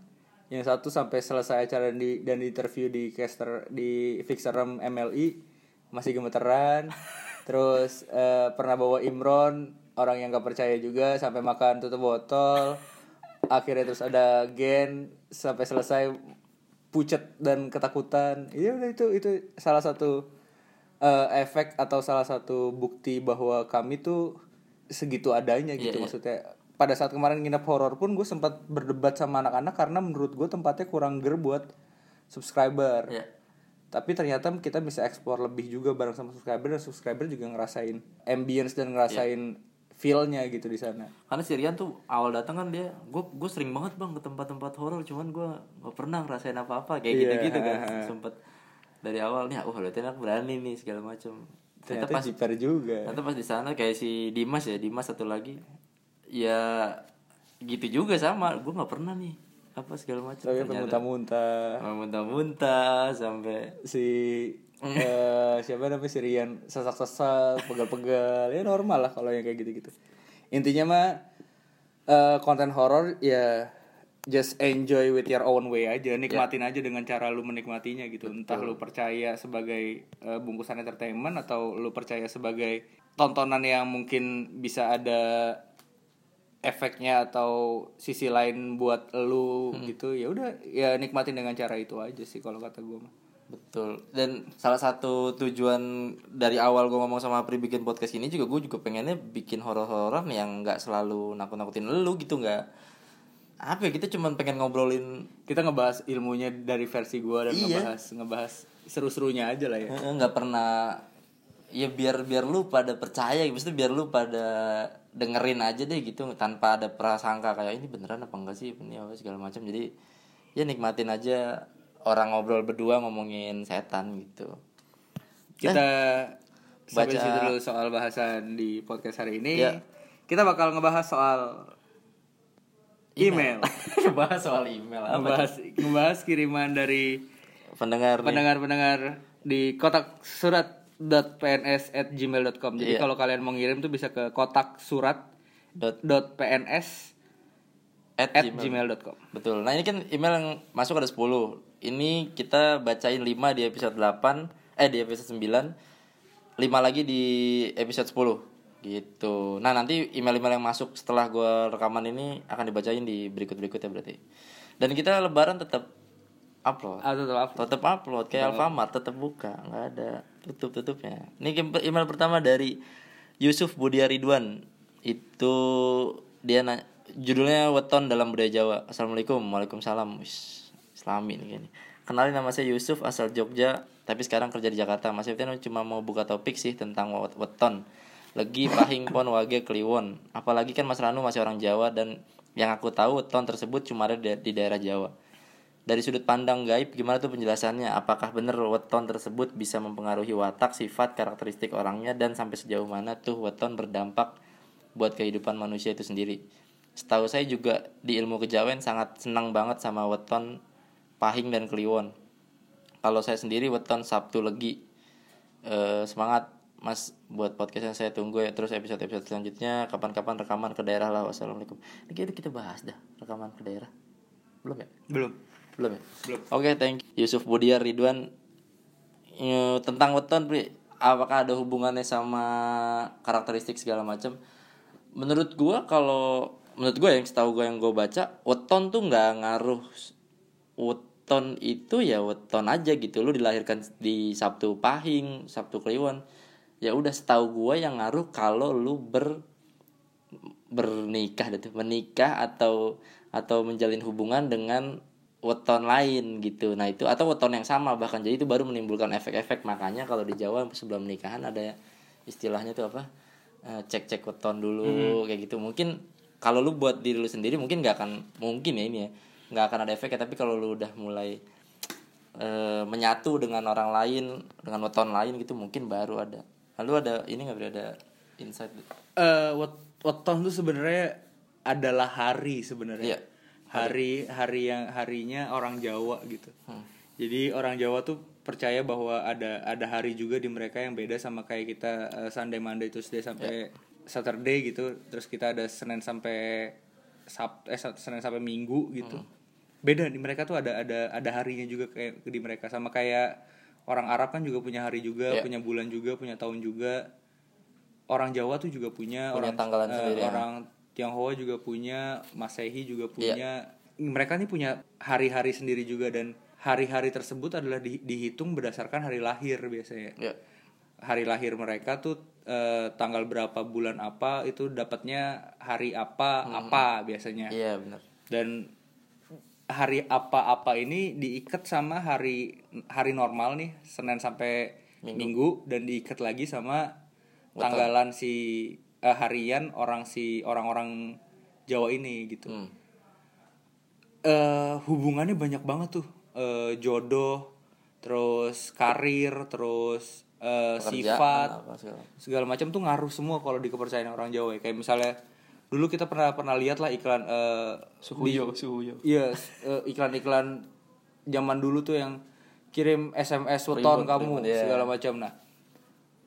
yang satu sampai selesai acara di, dan di interview di caster di fixer room MLI masih gemeteran [laughs] terus eh, pernah bawa Imron orang yang gak percaya juga sampai makan tutup botol akhirnya terus ada Gen sampai selesai pucet dan ketakutan iya udah itu itu salah satu eh, efek atau salah satu bukti bahwa kami tuh segitu adanya gitu iya. maksudnya pada saat kemarin nginep horor pun gue sempat berdebat sama anak-anak karena menurut gue tempatnya kurang ger buat subscriber. Ya tapi ternyata kita bisa explore lebih juga bareng sama subscriber dan subscriber juga ngerasain ambience dan ngerasain feel-nya gitu di sana. Karena si Rian tuh awal datang kan dia gue gue sering banget bang ke tempat-tempat horor cuman gue gak pernah ngerasain apa-apa kayak Iya. gitu-gitu kan. [laughs] Sempet dari awal nih oh berarti anak berani nih segala macam ternyata ternyata pas jiper juga. ternyata pas di sana kayak si Dimas ya Dimas satu lagi ya gitu juga sama. Gue nggak pernah nih apa segala macam. Tapi muntah-muntah muntah-muntah sampai si eh, siapa namanya si Rian. Sesak-sesak pegal-pegal. Ya normal lah kalau yang kayak gitu-gitu. Intinya mah eh, konten horor ya just enjoy with your own way aja. Nikmatin aja dengan cara lu menikmatinya gitu. Entah lu percaya sebagai eh, bungkusan entertainment atau lu percaya sebagai tontonan yang mungkin bisa ada efeknya atau sisi lain buat lu gitu ya udah ya nikmatin dengan cara itu aja sih kalau kata gue mah Betul. Dan salah satu tujuan dari awal gue ngomong sama Pri bikin podcast ini juga gue juga pengennya bikin horor-hororan yang nggak selalu nakut-nakutin lu gitu nggak. Apa ya kita cuman pengen ngobrolin kita ngebahas ilmunya dari versi gua dan Iya. ngebahas ngebahas seru-serunya aja lah ya nggak pernah ya biar biar lu pada percaya maksudnya biar lu pada dengerin aja deh gitu tanpa ada prasangka kayak ini beneran apa enggak sih? Ini apa segala macam. Jadi ya nikmatin aja orang ngobrol berdua ngomongin setan gitu. Kita baca- baca dulu soal bahasan di podcast hari ini. Ya. kita bakal ngebahas soal email, [laughs] bahas soal email apa ngebahas ngebahas kiriman dari pendengar nih. pendengar-pendengar di kotak surat pns at gmail.com jadi Iya. kalau kalian mau ngirim tuh bisa ke kotak surat Dot dot pns at at gmail. gmail.com Betul. Nah, ini kan email yang masuk ada 10. Ini kita bacain 5 di episode 8, eh di episode 9. 5 lagi di episode 10. Gitu. Nah, nanti email-email yang masuk setelah gua rekaman ini akan dibacain di berikut-berikutnya berarti. Dan kita lebaran tetap upload Ah, tetap upload. tetap upload kayak Alfamart tetap buka nggak ada tutup tutupnya ini email pertama dari Yusuf Budia Ridwan. Itu dia na- judulnya weton dalam budaya Jawa. Assalamualaikum waalaikumsalam. Islami nih kayaknya. Kenalin nama saya Yusuf asal Jogja tapi sekarang kerja di Jakarta. Mas Septian cuma mau buka topik sih tentang wet- weton. Lagi pahing pon wage kliwon. Apalagi kan Mas Ranu masih orang Jawa dan yang aku tahu weton tersebut cuma ada di daerah Jawa dari sudut pandang gaib gimana tuh penjelasannya? Apakah bener weton tersebut bisa mempengaruhi watak sifat karakteristik orangnya? Dan sampai sejauh mana tuh weton berdampak buat kehidupan manusia itu sendiri? Setahu saya juga di ilmu kejawen sangat senang banget sama weton pahing dan kliwon. Kalau saya sendiri weton sabtu legi. Eh, semangat mas buat podcast yang saya tunggu ya. Terus episode episode selanjutnya kapan-kapan rekaman ke daerah lah. Wassalamualaikum. Ini kita bahas dah rekaman ke daerah. Belum ya? Belum. Belum ya? Belum. oke thank you. Yusuf Budiar Ridwan. Eh, tentang weton Pri, apakah ada hubungannya sama karakteristik segala macam? Menurut gua kalau menurut gua yang setahu gua yang gua baca weton tuh nggak ngaruh weton itu ya weton aja gitu. Lu dilahirkan di Sabtu Pahing Sabtu Kliwon. Ya udah setahu gua yang ngaruh kalau lu ber bernikah gitu menikah atau atau menjalin hubungan dengan weton lain gitu. Nah itu atau weton yang sama bahkan. Jadi itu baru menimbulkan efek-efek. Makanya kalau di Jawa sebelum nikahan ada istilahnya tuh apa? Eh, cek-cek weton dulu kayak gitu. Mungkin kalau lu buat diri lu sendiri mungkin nggak akan mungkin ya ini ya nggak akan ada efeknya. Tapi kalau lu udah mulai eh, menyatu dengan orang lain dengan weton lain gitu mungkin baru ada. Lalu ada ini nggak Bri? ada insight? Wet- weton tuh sebenarnya adalah hari sebenarnya. Iya. Hari hari yang harinya orang Jawa gitu. Hmm. Jadi orang Jawa tuh percaya bahwa ada ada hari juga di mereka yang beda sama kayak kita eh, Sunday Monday Tuesday sampai Saturday gitu. Terus kita ada Senin sampai Sab eh Senin sampai Minggu gitu. Beda di mereka tuh ada ada ada harinya juga kayak di mereka sama kayak orang Arab kan juga punya hari juga, Iya. punya bulan juga, punya tahun juga. Orang Jawa tuh juga punya, Punya orang tanggalan eh, sendiri, ya. Tionghoa juga punya, Masehi juga Iya. punya. Mereka nih punya hari-hari sendiri juga dan hari-hari tersebut adalah di- dihitung berdasarkan hari lahir biasanya. ya Hari lahir mereka tuh eh, tanggal berapa bulan apa itu dapatnya hari apa Hmm. apa biasanya. iya benar Dan hari apa-apa ini diikat sama hari hari normal nih Senin sampai Minggu, dan diikat lagi sama tanggalan si eh, harian orang si orang-orang Jawa ini gitu. Hmm. eh hubungannya banyak banget tuh Eh, jodoh terus karir terus Pekerjaan, sifat apa segala. segala macam tuh ngaruh semua kalau di kepercayaan orang Jawa ya. kayak misalnya dulu kita pernah pernah lihat lah iklan eh, suhuyo suhuyo Iya, s- eh, iklan-iklan zaman dulu tuh yang kirim SMS weton kamu ribut, iya. segala macam. Nah,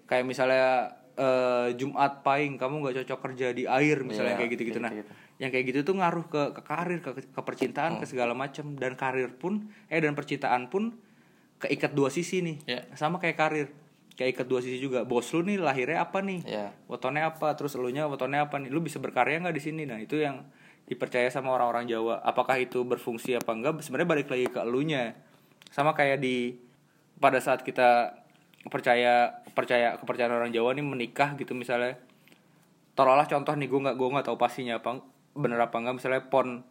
kayak misalnya eh, Jumat Pahing kamu nggak cocok kerja di air misalnya Iya, kayak gitu-gitu. Nah, gitu-gitu. yang kayak gitu tuh ngaruh ke ke karir, ke, ke percintaan, ke segala macam dan karir pun eh dan percintaan pun keikat dua sisi nih. Iya. Sama kayak karir. Kayak ikat dua sisi juga. Bos lu nih lahirnya apa nih? Iya. wetonnya apa terus elunya wetonnya apa nih lu bisa berkarya nggak di sini nah itu yang dipercaya sama orang-orang Jawa apakah itu berfungsi apa enggak sebenarnya balik lagi ke elunya sama kayak di pada saat kita percaya percaya kepercayaan orang Jawa nih menikah gitu misalnya. Taruhlah contoh nih gue nggak gue nggak tahu pastinya apa bener apa enggak misalnya pon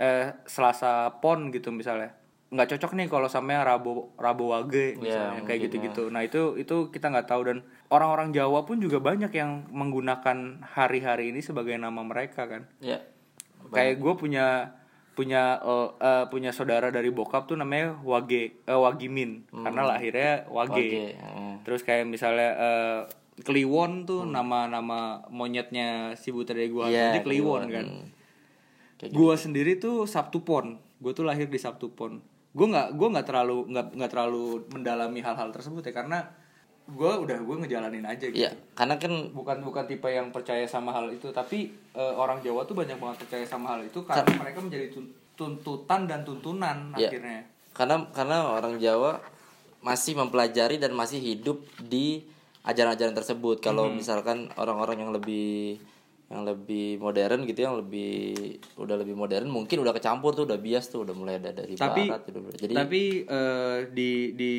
eh selasa pon gitu misalnya. Nggak cocok nih kalau sama yang rabu rabu wage misalnya kayak mungkin, gitu-gitu. nah itu itu kita nggak tahu. Dan orang-orang Jawa pun juga banyak yang menggunakan hari-hari ini sebagai nama mereka kan. Ya kayak gue punya punya eh, eh, punya saudara dari bokap tuh namanya Wage eh, Wagimin. Karena lahirnya Wage, Wage, hmm. terus kayak misalnya eh, Kliwon tuh nama-nama monyetnya si buta dari gua Iya, jadi Kliwon Kliwon. kan. Hmm. Kayak gua sendiri tuh Sabtu Pon gue tuh lahir di Sabtu Pon gue nggak gue nggak terlalu nggak nggak terlalu mendalami hal-hal tersebut ya karena gue udah gue ngejalanin aja gitu Iya, karena kan bukan bukan tipe yang percaya sama hal itu tapi eh, orang Jawa tuh banyak banget percaya sama hal itu karena mereka menjadi tun- tuntutan dan tuntunan Iya. akhirnya karena karena orang Jawa masih mempelajari dan masih hidup di ajaran-ajaran tersebut. Kalau Hmm. misalkan orang-orang yang lebih yang lebih modern gitu yang lebih udah lebih modern mungkin udah kecampur tuh udah bias tuh udah mulai ada dari Tapi- barat udah mulai- jadi Tapi eh, di di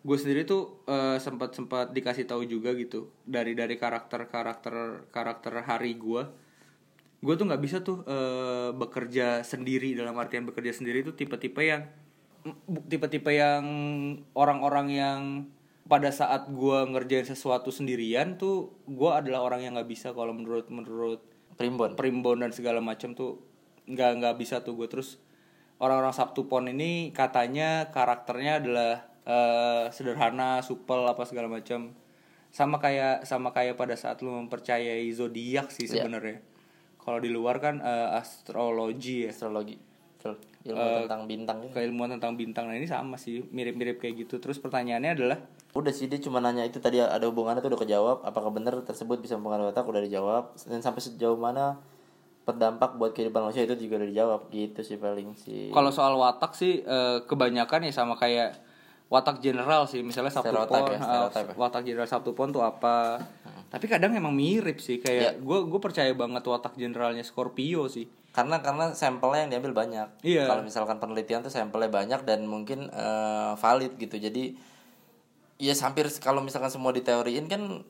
gue sendiri tuh eh, sempat sempat dikasih tahu juga gitu dari dari karakter karakter karakter hari gue gue tuh nggak bisa tuh eh, bekerja sendiri dalam artian bekerja sendiri tuh tipe-tipe yang tipe-tipe yang orang-orang yang pada saat gue ngerjain sesuatu sendirian tuh gue adalah orang yang nggak bisa kalau menurut menurut primbon. primbon dan segala macam tuh nggak nggak bisa tuh gue terus orang-orang Sabtu Pon ini katanya karakternya adalah eh, sederhana, supel apa segala macam. Sama kayak sama kayak pada saat lu mempercayai zodiak sih Iya. sebenarnya. Kalau di luar kan eh, astrologi ya. astrologi betul ilmu Eh, tentang bintang gitu. Keilmuan tentang bintang nah ini sama sih, mirip-mirip kayak gitu. Terus pertanyaannya adalah udah sih dia cuma nanya itu tadi ada hubungannya tuh udah kejawab apakah benar tersebut bisa mempengaruhi otak udah dijawab dan sampai sejauh mana berdampak buat kehidupan manusia itu juga udah dijawab gitu sih paling sih Kalau soal watak sih kebanyakan ya sama kayak watak general sih. Misalnya Sabtu Pon, ya, stereotype ya. watak general Sabtu Pon tuh apa? Tapi kadang emang mirip sih kayak gue gue percaya banget watak generalnya Scorpio sih. karena karena sampelnya yang diambil banyak Iya. kalau misalkan penelitian tuh sampelnya banyak dan mungkin eh, valid gitu jadi ya hampir kalau misalkan semua diteoriin kan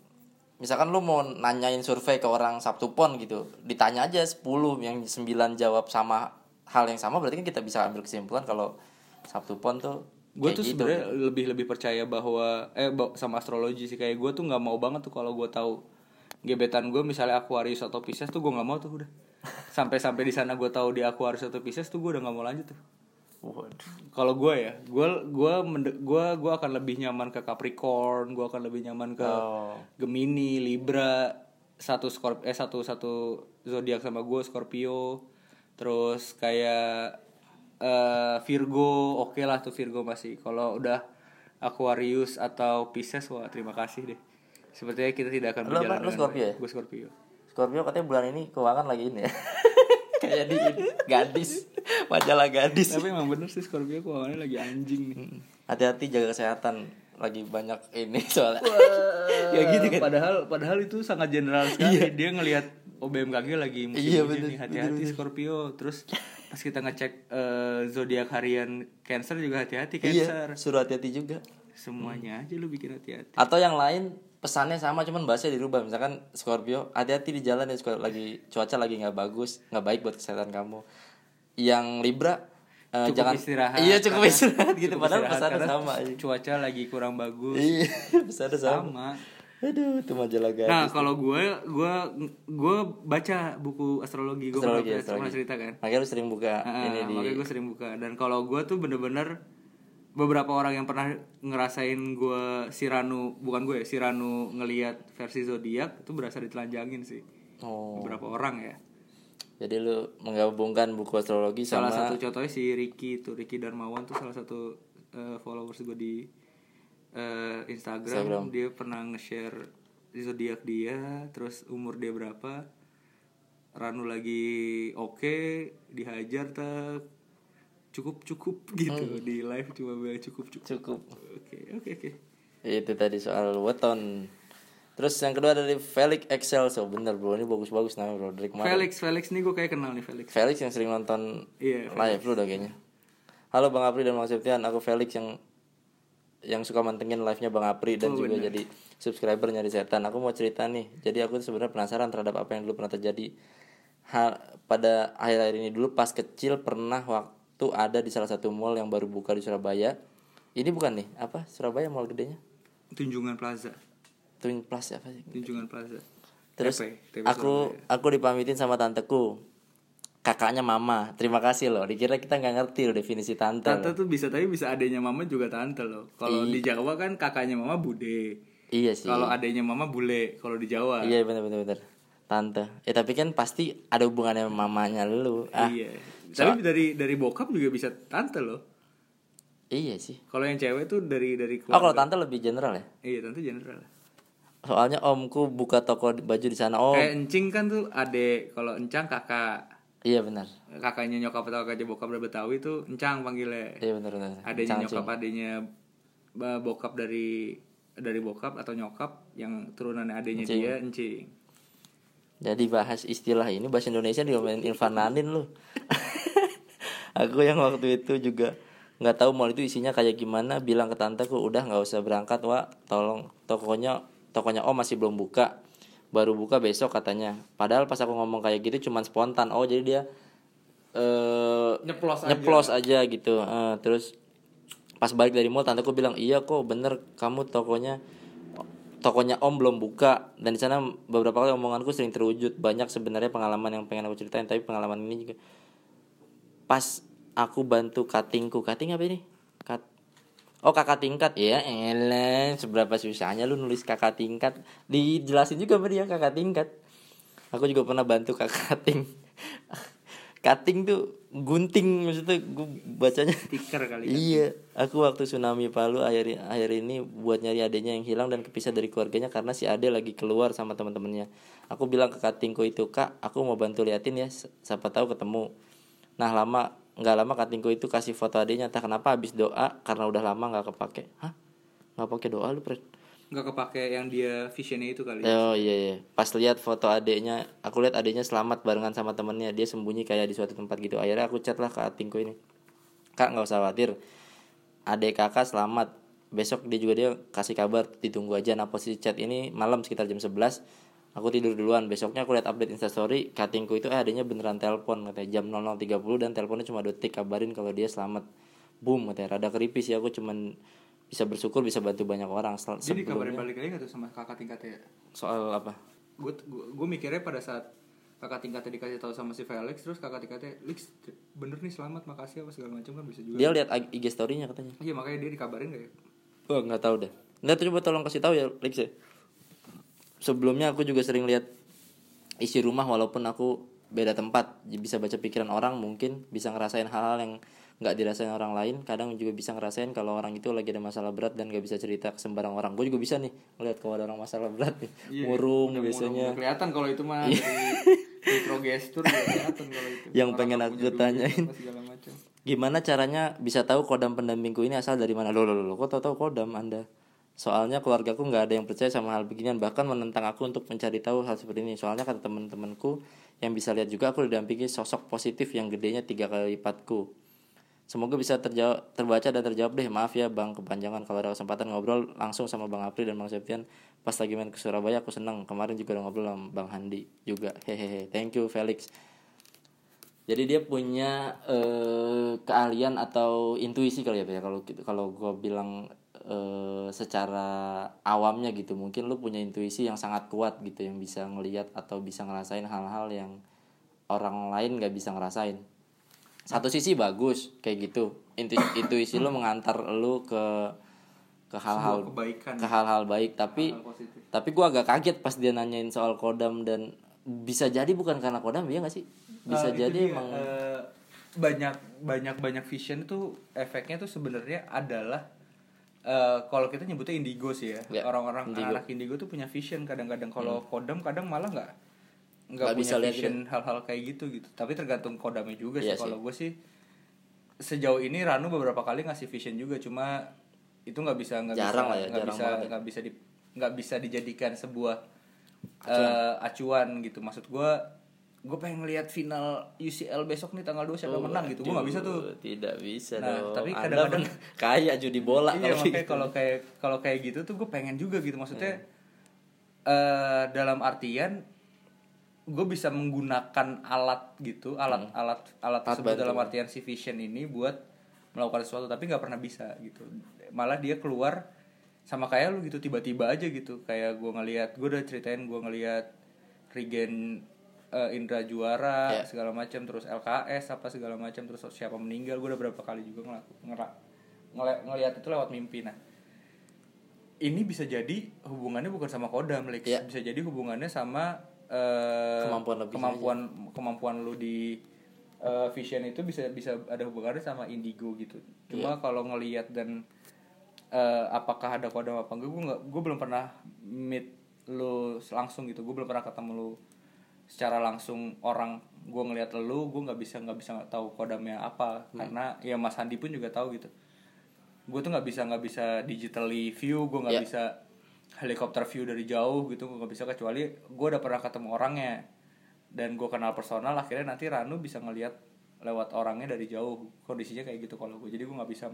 misalkan lu mau nanyain survei ke orang Sabtu Pon gitu ditanya aja 10 yang 9 jawab sama hal yang sama berarti kan kita bisa ambil kesimpulan kalau Sabtu Pon tuh Gue tuh gitu. sebenarnya lebih lebih percaya bahwa eh sama astrologi sih kayak gue tuh nggak mau banget tuh kalau gue tahu gebetan gue misalnya Aquarius atau Pisces tuh gue nggak mau tuh udah. [laughs] Sampai sampai di sana gue tahu di Aquarius atau Pisces tuh gue udah nggak mau lanjut tuh. Kalau gue ya, gue gua mende- gua gua akan lebih nyaman ke Capricorn, gue akan lebih nyaman ke Oh. Gemini, Libra, satu Scorp eh satu satu zodiak sama gue Scorpio, terus kayak eh, Virgo, oke lah tuh Virgo masih. Kalau udah Aquarius atau Pisces, wah terima kasih deh. Sepertinya kita tidak akan Lu berjalan apa? Lu Scorpio ya? Gue Scorpio. Scorpio katanya bulan ini keuangan lagi ini ya [laughs] kayak di gadis majalah gadis Tapi emang bener sih Scorpio keuangannya lagi anjing nih. hati-hati jaga kesehatan lagi banyak ini [laughs] soalnya [laughs] ya gitu kan Padahal padahal itu sangat general sekali. Dia ngelihat oh BMKG lagi musim Iya, hujan bener, nih hati-hati Scorpio. Terus pas kita ngecek eh, zodiak harian Cancer juga hati-hati iya Cancer. suruh hati-hati juga Semuanya aja lu bikin hati-hati. atau yang lain pesannya sama cuman bahasanya dirubah misalkan Scorpio hati-hati di jalan ya Scorpio. lagi cuaca lagi nggak bagus nggak baik buat kesehatan kamu yang Libra eh, Cukup jangan istirahat. iya cukup karena- istirahat gitu cukup padahal pesannya sama aja. Cuaca lagi kurang bagus. iya [laughs] pesannya sama sama. Aduh itu majalah gadis Nah, kalau gue gue gue baca buku astrologi gue pernah, Astrologi, pernah astrologi. cerita kan. makanya lu sering buka Ah, ini di makanya gue sering buka. Dan kalau gue tuh bener-bener beberapa orang yang pernah ngerasain gue Siranu bukan gue ya Siranu ngelihat versi zodiak itu berasa ditelanjangin sih. Oh. Beberapa orang ya. Jadi lu menggabungkan buku astrologi salah sama satu contohnya si Ricky tuh Ricky Darmawan tuh salah satu eh, followers gue di eh, Instagram. Instagram. dia pernah nge-share zodiak dia terus umur dia berapa Ranu lagi oke dihajar tak cukup cukup [laughs] gitu. Di live cuma bilang cukup cukup. Cukup. Oke oke oke. Itu tadi soal weton. Terus yang kedua dari Felix Excel. So bener bro. Ini bagus-bagus namanya bro. Dari kemarin. Felix Felix nih gue kayak kenal nih Felix. Felix yang sering nonton Iya, live lu udah kayaknya. Halo Bang Apri dan Bang Septian. Aku Felix yang yang suka mantengin live-nya Bang Apri dan Oh, juga bener. jadi subscriber nyari setan. Aku mau cerita nih. Jadi aku sebenarnya penasaran terhadap apa yang dulu pernah terjadi. Hal pada akhir-akhir ini dulu pas kecil pernah waktu ada di salah satu mall yang baru buka di Surabaya. Ini bukan nih apa? Surabaya mall gedenya? Tunjungan Plaza. Twin Plus apa sih? Tunjungan Plaza. Terus TP, TP aku Surabaya. aku dipamitin sama tanteku. Kakaknya mama. Terima kasih loh. Dikira kita nggak ngerti loh definisi tante. Tante loh. tuh bisa tapi bisa adanya mama juga tante loh. Kalau di Jawa kan kakaknya mama bude. Iya sih. Kalau adanya mama bule. Kalau di Jawa. Iya bener bener bener. Tante. Ya tapi kan pasti ada hubungannya sama mamanya lu. Ah. Iya. Tapi dari dari bokap juga bisa tante loh. Iya sih. Kalau yang cewek tuh dari dari Oh kalau keluarga. tante lebih general ya. Iya tante general. Soalnya omku buka toko baju di sana. Oh Kayak encing kan tuh adek. Kalau encang kakak. Iya benar. Kakaknya nyokap atau kakaknya bokap dari Betawi tuh encang panggilnya. Iya benar benar. Adanya Cangcing. nyokap adanya bokap dari dari bokap atau nyokap yang turunannya adanya Encing. dia encing. Jadi bahas istilah ini bahasa Indonesia diomelin Irfan Nanin lu. [laughs] aku yang waktu itu juga nggak tahu mall itu isinya kayak gimana bilang ke tanteku udah nggak usah berangkat wa tolong tokonya tokonya om masih belum buka baru buka besok katanya. Padahal pas aku ngomong kayak gitu cuman spontan. Oh jadi dia eh Nyeplos aja. nyeplos aja gitu. Eh, terus pas balik dari mall tanteku bilang iya kok bener kamu tokonya tokonya om belum buka. Dan di sana beberapa kali omonganku sering terwujud. Banyak sebenarnya pengalaman yang pengen aku ceritain tapi pengalaman ini juga. Pas aku bantu cuttingku cutting apa ini. Oh kakak tingkat ya elah seberapa susahnya lu nulis kakak tingkat dijelasin juga sama dia kakak tingkat aku juga pernah bantu kakak [laughs] cutting cutting tuh gunting maksudnya gue bacanya Stiker kali ya. Iya, aku waktu tsunami Palu akhir akhir ini buat nyari adenya yang hilang dan kepisah dari keluarganya karena si ade lagi keluar sama teman-temannya. Aku bilang ke katingku itu kak, aku mau bantu liatin ya, siapa tahu ketemu. Nah lama nggak lama katingku itu kasih foto adenya, entah kenapa habis doa karena udah lama nggak kepake. Hah? Nggak pakai doa lu Fred? Nggak kepake yang dia visionnya itu kali. Oh iya iya. Pas lihat foto adeknya, aku lihat adeknya selamat barengan sama temennya. Dia sembunyi kayak di suatu tempat gitu. Akhirnya aku chat lah ke atingku ini. Kak nggak usah khawatir. Adek kakak selamat. Besok dia juga dia kasih kabar ditunggu aja. Nah posisi chat ini malam sekitar jam 11 Aku tidur duluan. Besoknya aku lihat update instastory. Katingku itu eh adanya beneran telepon katanya jam 00.30 dan teleponnya cuma detik kabarin kalau dia selamat. Boom katanya. Rada creepy sih aku cuman bisa bersyukur bisa bantu banyak orang. Sel- Jadi sebelumnya- balik lagi nggak tuh sama kakak tingkatnya? soal apa? Gue gue mikirnya pada saat kakak tingkatnya dikasih tahu sama si Felix terus kakak tingkatnya Lix bener nih selamat makasih apa segala macam kan bisa juga Dia lihat IG story-nya katanya. iya makanya dia dikabarin gak ya Oh nggak tahu deh. Nggak coba tolong kasih tahu ya Lex ya. Sebelumnya aku juga sering lihat isi rumah walaupun aku beda tempat. Bisa baca pikiran orang mungkin bisa ngerasain hal-hal yang nggak dirasain orang lain. Kadang juga bisa ngerasain kalau orang itu lagi ada masalah berat dan nggak bisa cerita ke sembarang orang. Gue juga bisa nih ngeliat kalau ada orang masalah berat nih. Murung Udah- biasanya. udah kelihatan kalau itu mah dari mikrogestur kelihatan kalau itu. [laughs] Yang Orang pengen aku tanyain. Gimana caranya bisa tahu kodam pendampingku ini asal dari mana? Loh, loh, loh, kok tahu tahu kodam Anda? Soalnya keluargaku nggak ada yang percaya sama hal beginian, bahkan menentang aku untuk mencari tahu hal seperti ini. Soalnya kata teman-temanku yang bisa lihat juga aku didampingi sosok positif yang gedenya tiga kali lipatku. Semoga bisa terjawab, terbaca dan terjawab deh. Maaf ya Bang, kepanjangan kalau ada kesempatan ngobrol langsung sama Bang Apri dan Bang Septian pas lagi main ke Surabaya aku seneng. Kemarin juga udah ngobrol sama Bang Handi juga. Hehehe. Thank you Felix. Jadi dia punya eh, keahlian atau intuisi kali ya ya kalau gitu- kalau gue bilang eh, secara awamnya gitu mungkin lu punya intuisi yang sangat kuat gitu yang bisa ngelihat atau bisa ngerasain hal-hal yang orang lain nggak bisa ngerasain. Satu sisi bagus kayak gitu. Intu intuisi lu mengantar lu ke ke hal-hal ke hal-hal baik tapi Hal positif. tapi gua agak kaget pas dia nanyain soal kodam dan bisa jadi bukan karena kodam ya nggak sih bisa itu jadi dia, emang eh, banyak banyak banyak vision itu efeknya tuh sebenarnya adalah eh, kalau kita nyebutnya indigo sih ya. Ya, orang-orang indigo. anak indigo tuh punya vision kadang-kadang. Kalau kodam kadang malah nggak nggak punya bisa vision hal-hal kayak gitu gitu. Tapi tergantung kodamnya juga Iya sih kalau sih. gue sih sejauh ini Ranu beberapa kali ngasih vision juga. Cuma itu nggak bisa nggak bisa ya, nggak jarang bisa ya. nggak bisa di nggak bisa dijadikan sebuah acuan, acuan gitu. Maksud gue gue pengen ngelihat final UCL besok nih tanggal 2 siapa yang menang gitu. Gue nggak bisa tuh. tidak bisa Nah, dong. tapi kadang-kadang- kayak judi bola iya kalau makanya gitu. kalau kayak kalau kayak gitu tuh gue pengen juga gitu. Maksudnya Hmm. eh dalam artian gue bisa menggunakan alat gitu alat alat alat tersebut dalam artian si vision ini buat melakukan sesuatu tapi nggak pernah bisa gitu. Malah dia keluar sama kayak lu gitu tiba-tiba aja gitu. Kayak gue ngelihat gue udah ceritain gue ngelihat Regen eh, Indra juara Iya. segala macam terus LKS apa segala macam terus siapa meninggal gue udah berapa kali juga ngelaku ngera- ngele- ngelihat itu lewat mimpi nah ini bisa jadi hubungannya bukan sama kodam Lex. Iya. bisa jadi hubungannya sama eh, Kemampuan lebih kemampuan kemampuan lu di eh, vision itu bisa bisa ada hubungannya sama indigo gitu cuma Iya. kalau ngelihat dan eh, apakah ada kodam apa enggak gue nggak gue belum pernah meet lu langsung gitu gue belum pernah ketemu lu secara langsung orang gue ngelihat lu gue nggak bisa nggak bisa nggak tahu kodamnya apa. Hmm. karena ya Mas Handi pun juga tahu gitu. Gue tuh nggak bisa nggak bisa digitally view gue nggak Ya. bisa helikopter view dari jauh gitu gue nggak bisa kecuali gue udah pernah ketemu orangnya. Dan gue kenal personal akhirnya nanti Ranu bisa ngelihat lewat orangnya dari jauh. Kondisinya kayak gitu kalau gue jadi gue nggak bisa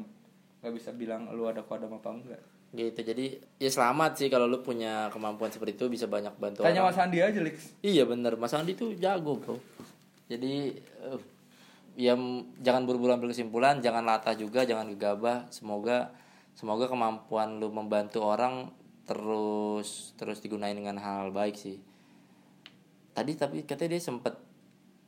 nggak bisa bilang lu ada kodam apa enggak gitu. Jadi ya selamat sih kalau lu punya kemampuan seperti itu bisa banyak bantu tanya orang. Mas Andi aja Lix. Iya bener. Mas Andi tuh jago bro. Jadi eh, ya jangan buru-buru ambil kesimpulan jangan latah juga jangan gegabah. Semoga semoga kemampuan lu membantu orang terus terus digunain dengan hal, -hal baik sih. Tadi tapi katanya dia sempet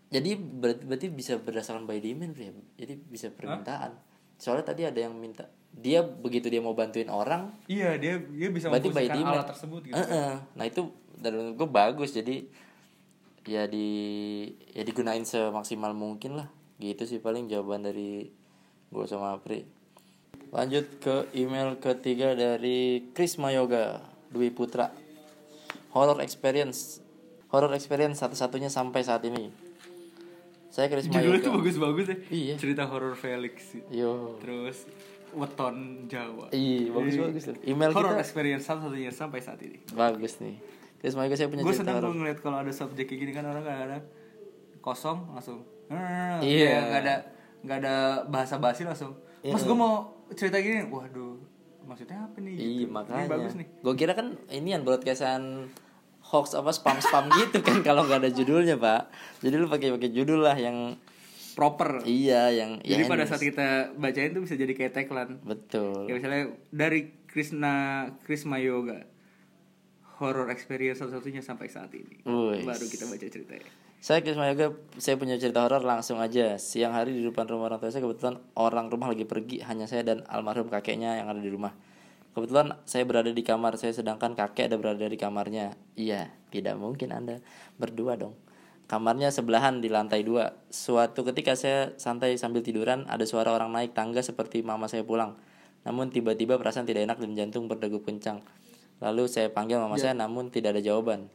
jadi berarti, berarti bisa berdasarkan by demand bro ya? Jadi bisa permintaan. Soalnya tadi ada yang minta dia begitu dia mau bantuin orang iya dia dia bisa berarti by memfungsikan demand. alat tersebut gitu. Heeh. nah itu dari menurut gue bagus. Jadi ya di ya digunain semaksimal mungkin lah. Gitu sih paling jawaban dari gue sama Apri. Lanjut ke email ketiga dari Krisma Yoga Dwi Putra. Horror experience. Horror experience satu-satunya sampai saat ini. Saya Krisma judulnya tuh Yoga bagus-bagus ya. Iya. cerita horor Felix. Yo. Terus weton Jawa Iya, bagus-bagus loh. Email horror kita- experience satu-satunya sampai saat ini bagus nih Krisma Yoga saya punya gue cerita gue ngeliat kalau ada subjek kayak gini kan orang kadang-kadang kosong langsung Iya. kayak nggak ada nggak ada bahasa basi langsung mas gue mau cerita gini waduh maksudnya apa nih Iya gitu. makanya. Ini bagus nih Gue kira kan ini yang broadcastan hoax apa spam spam gitu kan [laughs] kalau nggak ada judulnya pak. Jadi lu pakai pakai judul lah yang proper iya yang jadi ya, pada saat kita bacain tuh bisa jadi kayak tagline betul. kayak misalnya dari Krishna Krisma Yoga horror experience satu-satunya sampai saat ini Wih. baru kita baca ceritanya Saya Krisma Yoga, saya punya cerita horor langsung aja. Siang hari di depan rumah orang tua saya kebetulan orang rumah lagi pergi, hanya saya dan almarhum kakeknya yang ada di rumah. Kebetulan saya berada di kamar saya sedangkan kakek ada berada di kamarnya. Iya, tidak mungkin Anda berdua dong. Kamarnya sebelahan di lantai dua. Suatu ketika saya santai sambil tiduran, ada suara orang naik tangga seperti mama saya pulang. Namun tiba-tiba perasaan tidak enak dan jantung berdegup kencang. Lalu saya panggil mama saya namun tidak ada jawaban.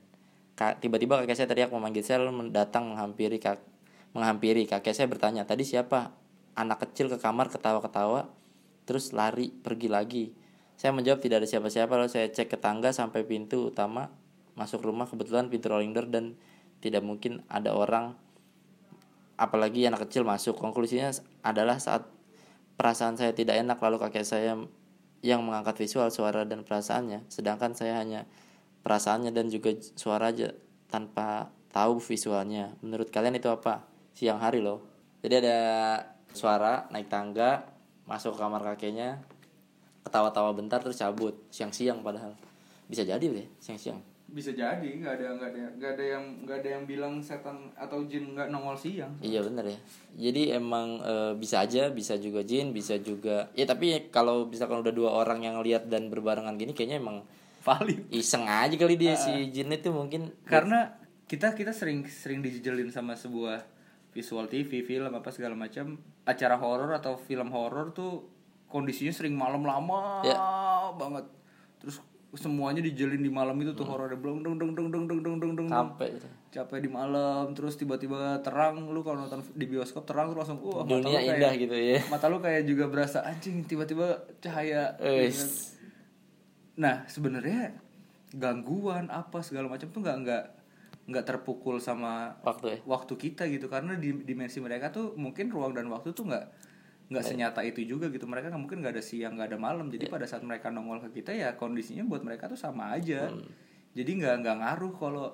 Ka- tiba-tiba kakek saya teriak memanggil saya lalu datang menghampiri kak menghampiri kakek saya bertanya tadi siapa anak kecil ke kamar ketawa-ketawa terus lari pergi lagi saya menjawab tidak ada siapa-siapa lalu saya cek ke tangga sampai pintu utama masuk rumah kebetulan pintu rolling door dan tidak mungkin ada orang apalagi anak kecil masuk. Konklusinya adalah saat perasaan saya tidak enak lalu kakek saya yang mengangkat visual suara dan perasaannya. Sedangkan saya hanya perasaannya dan juga suara aja tanpa tahu visualnya. Menurut kalian itu apa? Siang hari loh. Jadi ada suara naik tangga masuk ke kamar kakeknya ketawa-tawa bentar terus cabut. Siang-siang padahal. Bisa jadi deh siang-siang bisa jadi nggak ada nggak ada nggak ada yang nggak ada yang bilang setan atau jin nggak nongol siang Iya bener ya. Jadi emang e, bisa aja, bisa juga jin, bisa juga. Ya tapi kalau misalkan udah dua orang yang lihat dan berbarengan gini, kayaknya emang valid iseng aja kali dia si jin itu mungkin. karena kita kita sering sering dijejelin sama sebuah visual TV film apa segala macam acara horor atau film horor tuh kondisinya sering malam lama Ya. banget terus semuanya dijelin di malam itu tuh horornya belum dong dong dong dong dong dong dong dong Sampai gitu. capek di malam terus tiba-tiba terang lu kalau nonton di bioskop terang tuh langsung wah mata lu Dunia kayak- indah gitu ya. mata lu kayak juga berasa anjing tiba-tiba cahaya Wis. nah sebenarnya gangguan apa segala macam tuh nggak nggak nggak terpukul sama Waktu ya. waktu kita gitu karena di dimensi mereka tuh mungkin ruang dan waktu tuh nggak nggak senyata itu juga gitu. Mereka mungkin nggak ada siang nggak ada malam. Jadi pada saat mereka nongol ke kita ya kondisinya buat mereka tuh sama aja. Jadi nggak nggak ngaruh kalau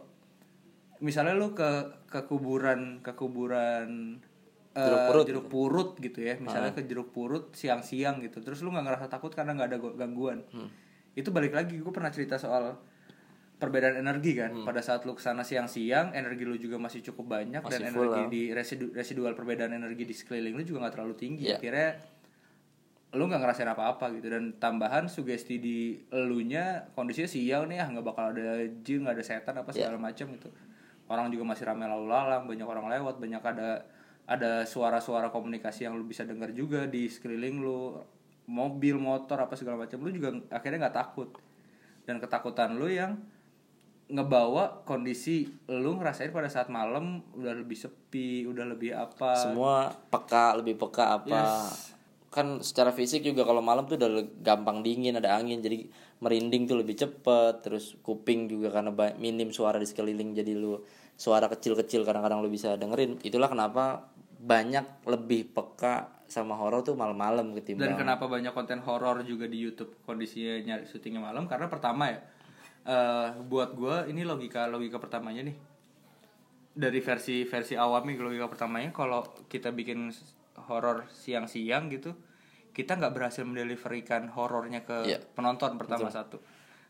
misalnya lu ke ke kuburan ke kuburan eh, Jeruk purut jeruk purut gitu ya. Misalnya ke jeruk purut siang-siang gitu. Terus lu nggak ngerasa takut karena nggak ada gangguan. Itu balik lagi. Gue pernah cerita soal perbedaan energi kan. Pada saat lu ke sana siang-siang energi lu juga masih cukup banyak Masih dan energi lah. di residu residual perbedaan energi di sekeliling lu juga nggak terlalu tinggi. Iya. akhirnya lu nggak ngerasain apa-apa gitu. Dan tambahan sugesti di elunya kondisinya siang nih ah nggak bakal ada jin nggak ada setan apa Iya. segala macam gitu. Orang juga masih ramai lalu lalang banyak orang lewat banyak ada ada suara-suara komunikasi yang lu bisa dengar juga di sekeliling lu. Mobil motor apa segala macam lu juga akhirnya nggak takut. Dan ketakutan lu yang ngebawa kondisi lu ngerasain pada saat malam udah lebih sepi udah lebih apa Semua peka, lebih peka apa. Yes. kan secara fisik juga kalau malam tuh udah gampang dingin ada angin jadi merinding tuh lebih cepet terus kuping juga karena minim suara di sekeliling jadi lu suara kecil-kecil kadang-kadang lu bisa dengerin itulah kenapa banyak lebih peka sama horor tuh malam-malam ketimbang Dan kenapa banyak konten horor juga di YouTube kondisinya nyari syutingnya malam? Karena pertama ya, eh buat gua ini logika logika pertamanya nih. Dari versi versi awam nih logika pertamanya kalau kita bikin horor siang-siang gitu, kita nggak berhasil mendeliverikan horornya ke Iya. penonton pertama satu.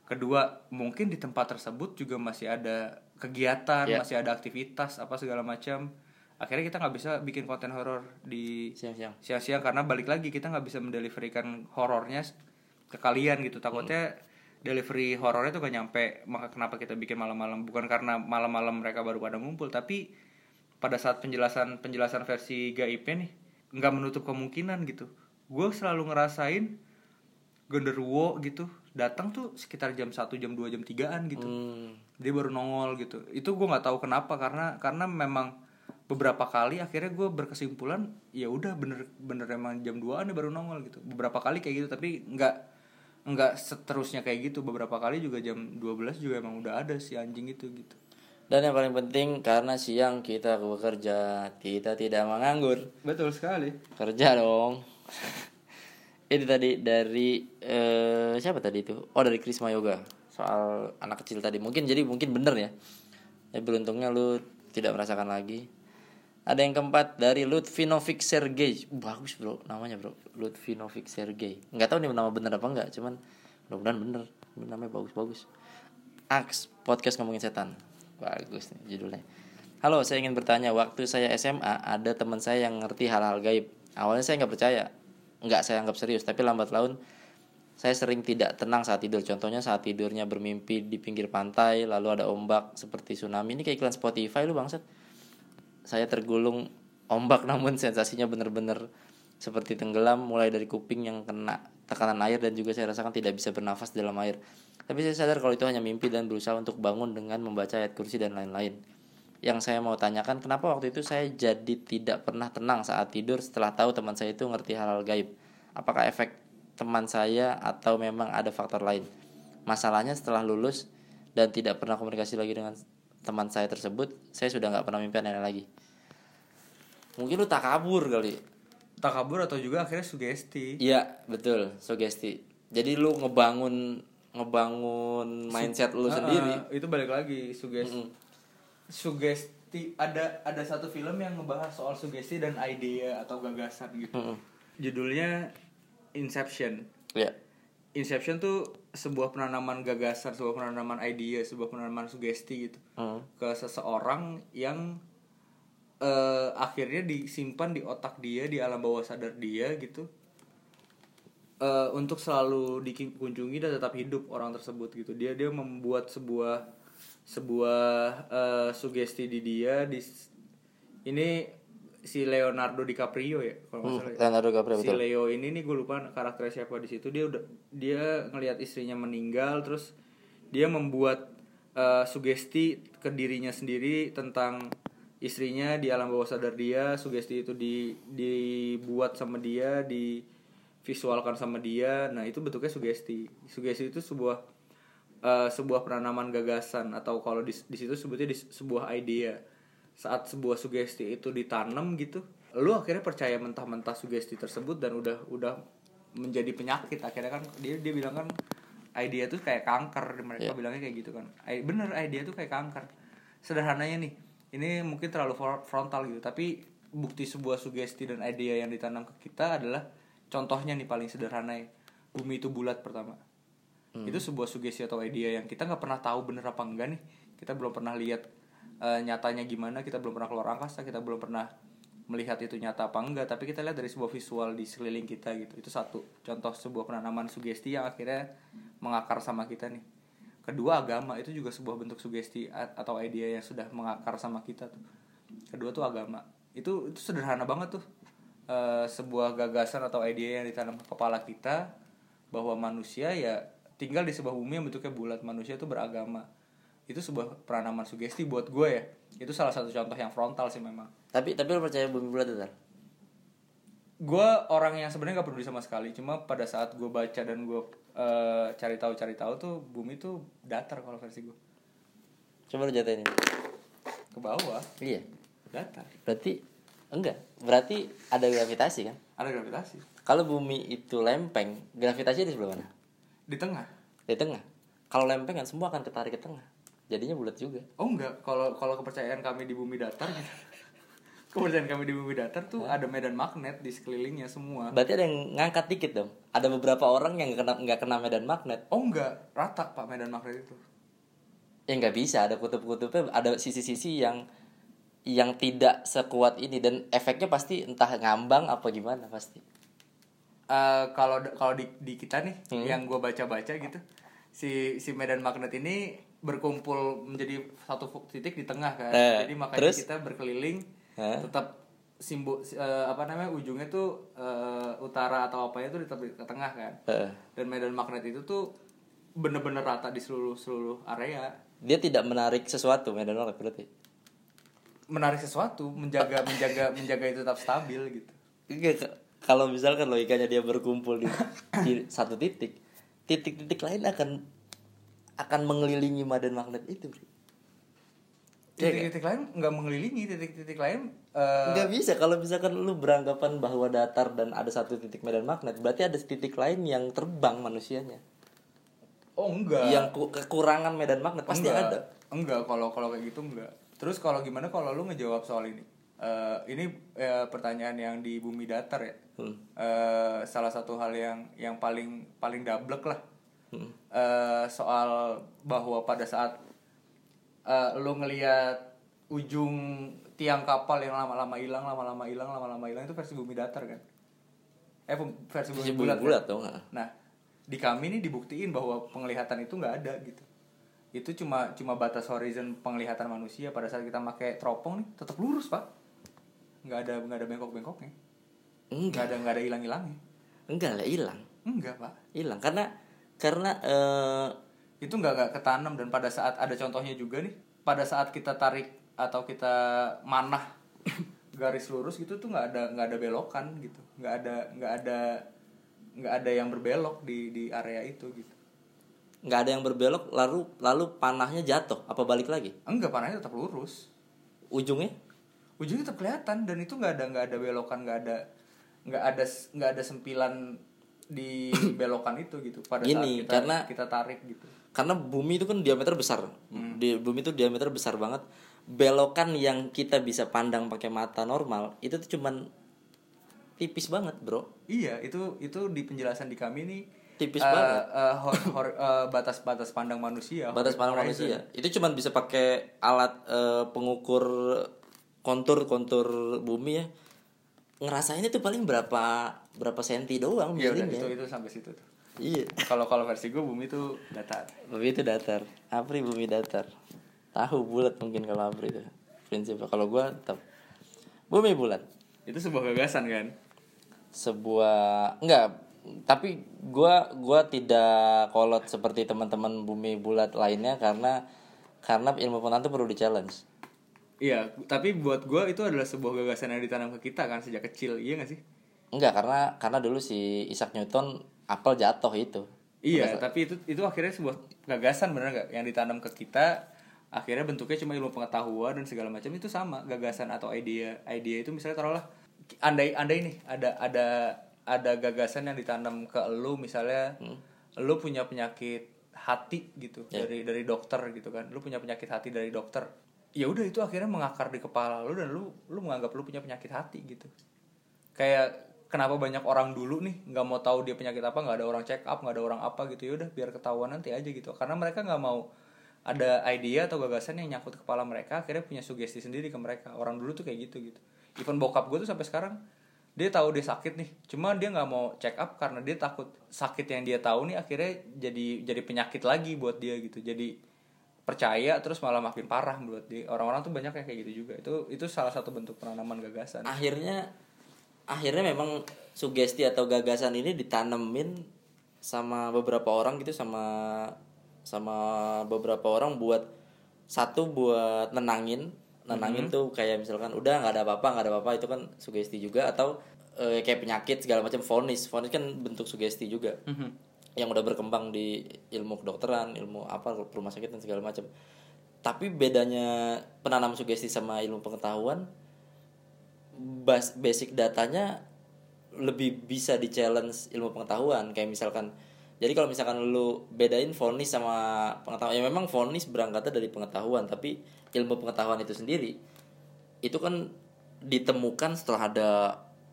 Kedua, mungkin di tempat tersebut juga masih ada kegiatan, Iya. masih ada aktivitas apa segala macam. Akhirnya kita nggak bisa bikin konten horor di siang-siang siang-siang karena balik lagi kita nggak bisa mendeliverikan horornya ke kalian gitu takutnya delivery horornya tuh gak nyampe maka kenapa kita bikin malam-malam? Bukan karena malam-malam mereka baru pada ngumpul tapi pada saat penjelasan penjelasan versi gaib nih nggak menutup kemungkinan gitu. Gue selalu ngerasain genderuwo gitu datang tuh sekitar jam 1 jam 2 jam 3an gitu. Hmm, dia baru nongol gitu. Itu gue nggak tahu kenapa karena karena memang beberapa kali akhirnya gue berkesimpulan ya udah bener bener emang jam 2an dia baru nongol gitu. Beberapa kali kayak gitu tapi nggak nggak seterusnya kayak gitu. Beberapa kali juga jam 12 juga emang udah ada si anjing itu gitu. Dan yang paling penting karena siang kita bekerja kita tidak menganggur. Betul sekali. Kerja dong. [laughs] Ini tadi dari eh, siapa tadi itu? Oh dari Krisma Yoga. Soal anak kecil tadi. Mungkin jadi mungkin bener ya. Ya beruntungnya lu tidak merasakan lagi ada yang keempat dari Lutvinovic Sergey Uh, bagus bro namanya bro. Lutvinovic Sergey nggak tahu nih nama bener apa enggak cuman mudah-mudahan bener. Namanya bagus-bagus. Aks podcast ngomongin setan. Bagus nih judulnya. Halo saya ingin bertanya waktu saya SMA ada teman saya yang ngerti hal-hal gaib. Awalnya saya nggak percaya. Nggak saya anggap serius tapi lambat laun saya sering tidak tenang saat tidur. Contohnya saat tidurnya bermimpi di pinggir pantai lalu ada ombak seperti tsunami. Ini kayak iklan Spotify lu bangsat saya tergulung ombak [laughs] namun sensasinya benar-benar seperti tenggelam mulai dari kuping yang kena tekanan air dan juga saya rasakan tidak bisa bernafas dalam air. Tapi saya sadar kalau itu hanya mimpi dan berusaha untuk bangun dengan membaca ayat kursi dan lain-lain. Yang saya mau tanyakan kenapa waktu itu saya jadi tidak pernah tenang saat tidur setelah tahu teman saya itu ngerti hal-hal gaib. Apakah efek teman saya atau memang ada faktor lain? Masalahnya setelah lulus dan tidak pernah komunikasi lagi dengan teman saya tersebut, saya sudah nggak pernah mimpi aneh lagi. Mungkin lu tak kabur kali. tak kabur atau juga akhirnya sugesti Iya, betul, sugesti. Jadi lu ngebangun ngebangun mindset lu Ah, sendiri. ah, itu balik lagi sugesti sugesti ada ada satu film yang ngebahas soal sugesti dan ide atau gagasan gitu Mm-mm. judulnya Inception Iya. Inception tuh sebuah penanaman gagasan, sebuah penanaman ide, sebuah penanaman sugesti gitu Mm. ke seseorang yang eh, akhirnya disimpan di otak dia, di alam bawah sadar dia gitu, Eh, untuk selalu dikunjungi dan tetap hidup orang tersebut gitu. Dia dia membuat sebuah sebuah eh, sugesti di dia di ini si Leonardo DiCaprio ya kalau Hmm, salah. ya. Leonardo DiCaprio, si betul. Leo ini nih gue lupa karakternya siapa di situ dia udah dia ngelihat istrinya meninggal terus dia membuat eh, sugesti ke dirinya sendiri tentang istrinya di alam bawah sadar dia sugesti itu di dibuat sama dia divisualkan sama dia nah itu bentuknya sugesti sugesti itu sebuah eh, sebuah penanaman gagasan atau kalau di, di situ sebutnya di sebuah idea saat sebuah sugesti itu ditanam gitu lu akhirnya percaya mentah-mentah sugesti tersebut dan udah udah menjadi penyakit. Akhirnya kan dia dia bilang kan idea tuh kayak kanker. Mereka Iya. bilangnya kayak gitu kan. I- bener idea tuh kayak kanker. Sederhananya nih ini mungkin terlalu frontal gitu tapi bukti sebuah sugesti dan idea yang ditanam ke kita adalah contohnya nih paling sederhana ya bumi itu bulat pertama. Itu sebuah sugesti atau ide yang kita nggak pernah tahu bener apa enggak nih. Kita belum pernah lihat eh, nyatanya gimana kita belum pernah keluar angkasa kita belum pernah melihat itu nyata apa enggak. Tapi kita lihat dari sebuah visual di sekeliling kita gitu. Itu satu contoh sebuah penanaman sugesti yang akhirnya mengakar sama kita nih. Kedua agama itu juga sebuah bentuk sugesti atau ide yang sudah mengakar sama kita tuh. Kedua tuh agama. Itu itu sederhana banget tuh. Eh, sebuah gagasan atau ide yang ditanam ke kepala kita bahwa manusia ya tinggal di sebuah bumi yang bentuknya bulat. Manusia itu beragama itu sebuah penanaman sugesti buat gue ya itu salah satu contoh yang frontal sih memang Tapi tapi lu percaya bumi bulat itu gue orang yang sebenarnya gak peduli sama sekali cuma pada saat gue baca dan gue eh, cari tahu cari tahu tuh bumi tuh datar kalau versi gue Coba lu jatain ini. ke bawah Iya. datar Berarti enggak. Berarti ada gravitasi kan? ada gravitasi Kalau bumi itu lempeng, gravitasi di sebelah mana? di tengah Di tengah. Kalau lempeng kan semua akan ketarik ke tengah. Jadinya bulat juga. oh enggak kalau kalau kepercayaan kami di bumi datar [laughs] kepercayaan kami di bumi datar tuh ada medan magnet di sekelilingnya semua Berarti ada yang ngangkat dikit dong. Ada beberapa orang yang nggak kena nggak kena medan magnet. oh enggak rata pak medan magnet itu Ya nggak bisa. Ada kutub-kutubnya. Ada sisi-sisi yang yang tidak sekuat ini dan efeknya pasti entah ngambang apa gimana pasti. Eh, kalau kalau di, di kita nih Hmm. yang gue baca-baca gitu si si medan magnet ini berkumpul menjadi satu titik di tengah kan Eh, jadi makanya terus? kita berkeliling Hah? tetap simbol eh, apa namanya ujungnya tuh eh, utara atau apanya tuh tetap di ke tengah kan Heeh. dan medan magnet itu tuh bener-bener rata di seluruh seluruh area Dia tidak menarik sesuatu medan magnet berarti. menarik sesuatu menjaga [laughs] menjaga menjaga itu tetap stabil gitu Iya, kalau misalkan logikanya dia berkumpul di, di satu titik, titik-titik lain akan akan mengelilingi medan magnet itu. Bro. Iya titik-titik lain nggak mengelilingi titik-titik lain eh, Nggak bisa kalau misalkan lu beranggapan bahwa datar dan ada satu titik medan magnet, berarti ada titik lain yang terbang manusianya. oh enggak Yang ku- kekurangan medan magnet pasti enggak, ada. Enggak, kalau kalau kayak gitu enggak. Terus kalau gimana kalau lu ngejawab soal ini? Eh, ini eh, pertanyaan yang di bumi datar ya. Hmm. Eh, salah satu hal yang yang paling paling dablek lah. Hmm. Eh, soal bahwa pada saat eh, lu ngelihat ujung tiang kapal yang lama-lama hilang, lama-lama hilang, lama-lama hilang itu versi bumi datar kan? Eh versi bumi bumi bulat. kan? bulat ah. Nah, di kami nih dibuktiin bahwa penglihatan itu nggak ada gitu. Itu cuma cuma batas horizon penglihatan manusia pada saat kita pakai teropong nih tetap lurus pak. Nggak ada nggak ada bengkok-bengkoknya. Nggak Enggak, ada nggak ada hilang-hilangnya. enggak lah hilang. Enggak pak. Hilang karena karena eh Itu nggak nggak ketanam dan pada saat ada contohnya juga nih. Pada saat kita tarik atau kita manah [coughs] garis lurus gitu tuh nggak ada nggak ada belokan gitu. Nggak ada nggak ada nggak ada yang berbelok di di area itu gitu. nggak ada yang berbelok lalu lalu panahnya jatuh apa balik lagi Enggak panahnya tetap lurus. ujungnya ujungnya tetap kelihatan dan itu nggak ada nggak ada belokan nggak ada nggak ada nggak ada sempilan di [coughs] belokan itu gitu pada Gini, saat kita karena- kita tarik gitu. karena bumi itu kan diameter besar. Di bumi itu diameter besar banget. Belokan yang kita bisa pandang pakai mata normal itu tuh cuman tipis banget bro. Iya itu itu di penjelasan di kami nih Tipis eh, banget. eh, hor- hor- eh, batas-batas pandang manusia batas pandang horizon. manusia. Itu cuman bisa pakai alat eh, pengukur kontur kontur bumi ya. Ngerasain itu paling berapa berapa senti doang Iya udah miringnya. itu itu sampai situ tuh. Iya. Kalau kalau versi gue bumi itu datar. Bumi itu datar. Apri bumi datar. Tahu bulat mungkin kalau apri itu prinsipnya. Kalau gua tetap bumi bulat. Itu sebuah gagasan kan? Sebuah enggak. Tapi gua gua tidak kolot seperti teman-teman bumi bulat lainnya karena karena ilmu pengetahuan itu perlu di challenge iya tapi buat gue itu adalah sebuah gagasan yang ditanam ke kita kan sejak kecil. Iya gak sih enggak karena karena dulu si Isaac Newton apel jatuh itu. Iya, tapi itu itu akhirnya sebuah gagasan bener nggak? Yang ditanam ke kita akhirnya bentuknya cuma ilmu pengetahuan dan segala macam itu sama gagasan atau ide ide itu misalnya taruhlah andai andai nih ada ada ada gagasan yang ditanam ke lu misalnya lu punya penyakit hati gitu dari dari dokter gitu kan lu punya penyakit hati dari dokter ya udah itu akhirnya mengakar di kepala lu dan lu lu menganggap lu punya penyakit hati gitu. Kayak kenapa banyak orang dulu nih nggak mau tahu dia penyakit apa nggak ada orang check up nggak ada orang apa gitu ya udah biar ketahuan nanti aja gitu. Karena mereka nggak mau ada ide atau gagasan yang nyangkut ke kepala mereka akhirnya punya sugesti sendiri ke mereka. Orang dulu tuh kayak gitu gitu. Even bokap gue tuh sampai sekarang dia tahu dia sakit nih cuma dia nggak mau check up karena dia takut sakit yang dia tahu nih akhirnya jadi jadi penyakit lagi buat dia gitu. Jadi percaya terus malah makin parah buat dia. Orang-orang tuh banyak yang kayak gitu juga. Itu itu salah satu bentuk penanaman gagasan. Akhirnya akhirnya memang sugesti atau gagasan ini ditanemin sama beberapa orang gitu sama sama beberapa orang buat satu buat nenangin nenangin tuh kayak misalkan udah nggak ada apa-apa nggak ada apa-apa itu kan sugesti juga atau eh, kayak penyakit segala macam vonis vonis kan bentuk sugesti juga. Yang udah berkembang di ilmu kedokteran ilmu apa rumah sakit dan segala macam. Tapi bedanya penanam sugesti sama ilmu pengetahuan bas basic datanya lebih bisa di challenge ilmu pengetahuan. Kayak misalkan jadi kalau misalkan lu bedain vonis sama pengetahuan ya memang vonis berangkatnya dari pengetahuan tapi ilmu pengetahuan itu sendiri itu kan ditemukan setelah ada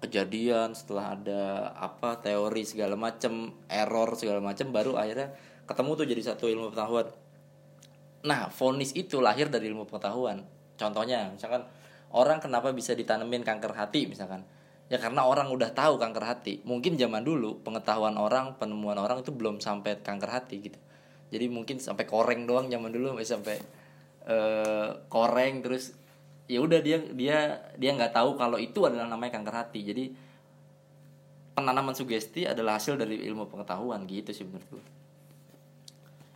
kejadian setelah ada apa teori segala macam error segala macam baru akhirnya ketemu tuh jadi satu ilmu pengetahuan. Nah vonis itu lahir dari ilmu pengetahuan. Contohnya misalkan orang kenapa bisa ditanemin kanker hati misalkan? Ya karena orang udah tahu kanker hati. Mungkin zaman dulu pengetahuan orang penemuan orang itu belum sampai kanker hati gitu. Jadi mungkin sampai koreng doang zaman dulu sampai eh, koreng terus ya udah dia dia dia nggak tahu kalau itu adalah namanya kanker hati. Jadi penanaman sugesti adalah hasil dari ilmu pengetahuan gitu sih menurut gue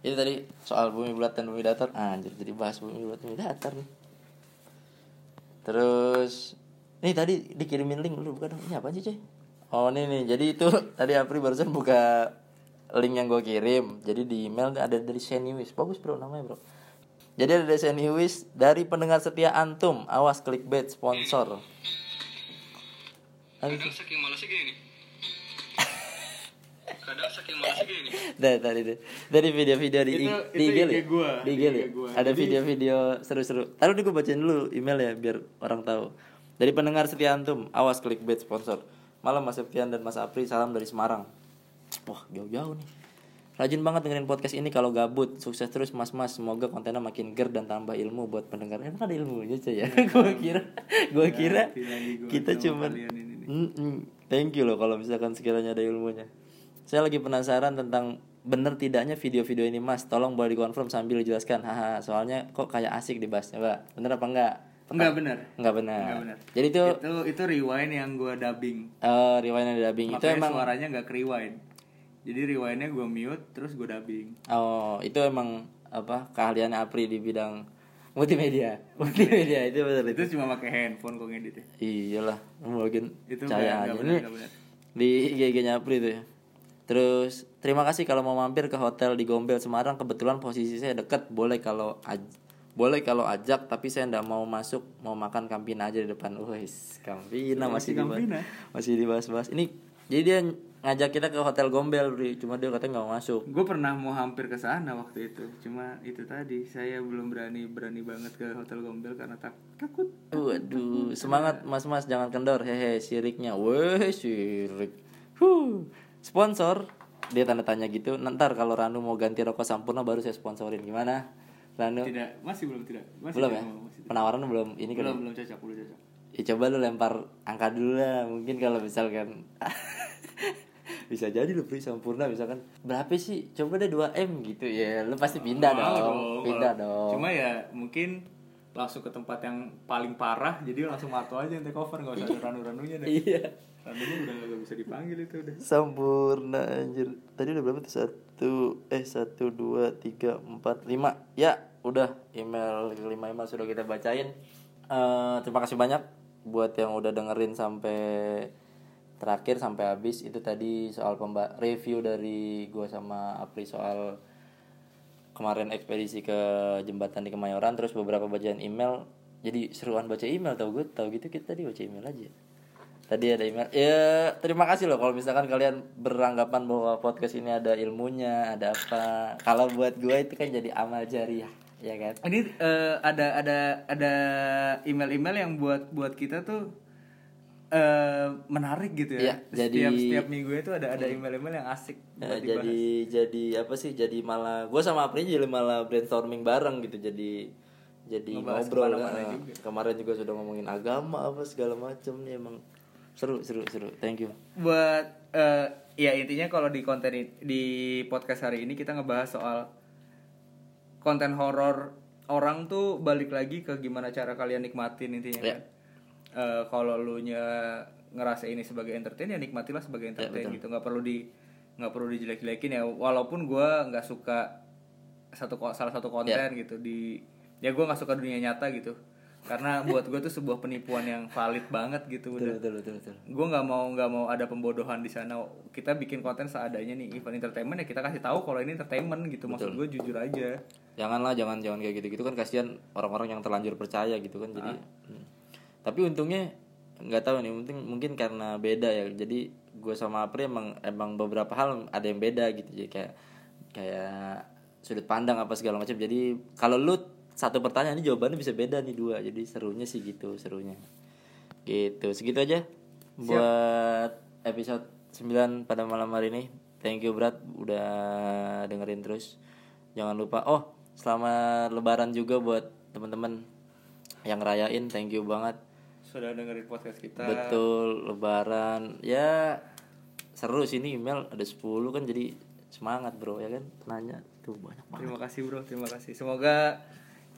itu tadi soal bumi bulat dan bumi datar. Ah, anjir jadi bahas bumi bulat bumi datar nih terus nih tadi dikirimin link lu bukan? Ini apa sih cuy oh ini nih. Jadi itu [laughs] tadi Apri barusan buka link yang gue kirim. Jadi di email ada dari Seniwis bagus bro namanya bro. Jadi ada dari Seniwis dari pendengar setia antum awas clickbait sponsor. Aduh, Kadang saking malasnya gini. nih. Kadang saking malasnya gini nih. dari tadi deh dari video-video di Itu- di itu IG IG ya? gua, di IG ya? IG gua. ada video-video seru-seru taruh nih gue bacain dulu email ya biar orang tahu dari pendengar setia antum awas clickbait sponsor malam Mas Septian dan Mas Apri salam dari Semarang wah jauh-jauh nih Rajin banget dengerin podcast ini kalau gabut. Sukses terus mas-mas. Semoga kontennya makin ger dan tambah ilmu buat pendengar. Emang ada ilmunya cuy ya? [laughs] gue kira, gue kira hati lagi gua kita cuman. Thank you loh kalau misalkan sekiranya ada ilmunya. Saya lagi penasaran tentang bener tidaknya video-video ini mas. Tolong boleh dikonfirm sambil dijelaskan. Haha. Soalnya kok kayak asik dibahasnya, Pak. Bener apa enggak? Enggak benar. Enggak benar. Enggak benar. Jadi itu Itu itu rewind yang gua dubbing. eh rewind and dubbing itu Makanya emang suaranya nggak ke rewind. Jadi rewindnya gue mute terus gue dubbing. Oh, itu emang apa keahliannya Apri di bidang multimedia. [laughs] Multimedia itu betul itu. Itu cuma pakai handphone kok ngedit ya. Iyalah, mungkin Itu cahaya aja benar, nggak benar. di IG-nya Apri itu ya. Terus terima kasih kalau mau mampir ke hotel di Gombel Semarang kebetulan posisi saya dekat boleh kalau aj- boleh kalau ajak tapi saya ndak mau masuk mau makan kampina aja di depan. Wes, kampina masih dibahas. Kampina? Masih dibahas-bahas. Ini jadi dia ngajak kita ke hotel Gombel. Cuma dia katanya nggak mau masuk. Gue pernah mau hampir ke sana waktu itu. Cuma itu tadi saya belum berani berani banget ke hotel Gombel karena tak takut. Waduh, semangat mas-mas jangan kendor. Hehe, siriknya. Weh, sirik. Huh. Sponsor. Dia tanda tanya gitu. Ntar kalau Ranu mau ganti rokok Sampurna baru saya sponsorin. Gimana? Ranu? Tidak, masih belum tidak. Masih belum ya? mau, masih tidak. Penawaran belum ini kan. Belum belum cocok, belum cocok. Ya coba lu lempar angka dulu lah. Mungkin kalau misalkan [laughs] bisa jadi lu beli Sampurna misalkan berapa sih? Coba deh 2M gitu ya. Lu pasti pindah Mau dong. Pindah kalau- dong. Cuma ya mungkin langsung ke tempat yang paling parah jadi langsung Marto aja yang take over nggak usah ada ranu-ranunya deh. Iya. Ranunya udah nggak bisa dipanggil itu udah. Sempurna anjir. Tadi udah berapa tuh? Satu Eh satu dua tiga empat lima. Ya udah. Email lima email sudah kita bacain. Eh Terima kasih banyak Buat yang udah dengerin sampai Terakhir sampai habis. Itu tadi soal pemba review dari gue sama Apri soal Kemarin ekspedisi ke jembatan di Kemayoran Terus beberapa bacaan email. Jadi seruan baca email tau gue Tau gitu kita tadi baca email aja Tadi ada email. Ya, terima kasih loh kalau misalkan kalian beranggapan bahwa podcast ini ada ilmunya, ada apa. Kalau buat gue itu kan jadi amal jariah, ya kan? Ini eh, ada ada ada email-email yang buat buat kita tuh eh menarik gitu Iya, ya. jadi- setiap setiap minggu itu ada ada email-email yang asik Ya, dibahas. jadi jadi apa sih? Jadi malah gue sama Apri jadi malah brainstorming bareng gitu. Jadi jadi Ngebahas ngobrol ke mana-mana kan. juga. Kemarin juga sudah ngomongin agama apa segala macam nih emang seru seru seru. Thank you. buat eh, ya intinya kalau di konten di podcast hari ini kita ngebahas soal konten horor orang tuh balik lagi ke gimana cara kalian nikmatin intinya Ya. kan. Eh, kalau lu nya ngerasa ini sebagai entertain ya nikmatilah sebagai entertain betul. gitu nggak perlu di nggak perlu dijelek-jelekin ya walaupun gua nggak suka satu salah satu konten Ya. gitu di ya gua nggak suka dunia nyata gitu karena buat gue tuh sebuah penipuan yang valid banget gitu betul udah. betul betul betul. Gue nggak mau nggak mau ada pembodohan di sana. Kita bikin konten seadanya nih event entertainment ya kita kasih tahu kalau ini entertainment gitu. Maksud gue jujur aja. Janganlah jangan jangan kayak gitu gitu kan kasihan orang-orang yang terlanjur percaya gitu kan jadi hmm. tapi untungnya nggak tahu nih mungkin mungkin karena beda ya. Jadi gue sama Apri emang emang beberapa hal ada yang beda gitu. Jadi kayak kayak sudut pandang apa segala macam. Jadi kalau lu satu pertanyaan ini jawabannya bisa beda nih dua. Jadi serunya sih gitu serunya. Gitu segitu aja buat episode 9 pada malam hari ini. Thank you Brad udah dengerin terus. Jangan lupa oh selamat lebaran juga buat teman-teman yang rayain thank you banget. Sudah dengerin podcast kita. Betul lebaran. Ya seru sini email ada 10 kan jadi semangat bro ya kan? Nanya tuh banyak banget. Terima kasih bro. Terima kasih. Semoga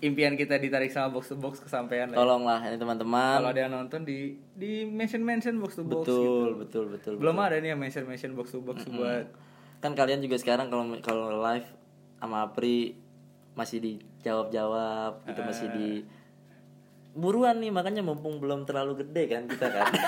impian kita ditarik sama box to box kesampaian lah ya. tolonglah ini kalau teman-teman ada yang nonton di di mention mention box to box betul gitu. betul betul belum ada nih yang mention mention box to box buat kan kalian juga sekarang kalau kalau live sama Apri masih dijawab-jawab gitu masih di buruan nih makanya mumpung belum terlalu gede kan kita kan. [laughs]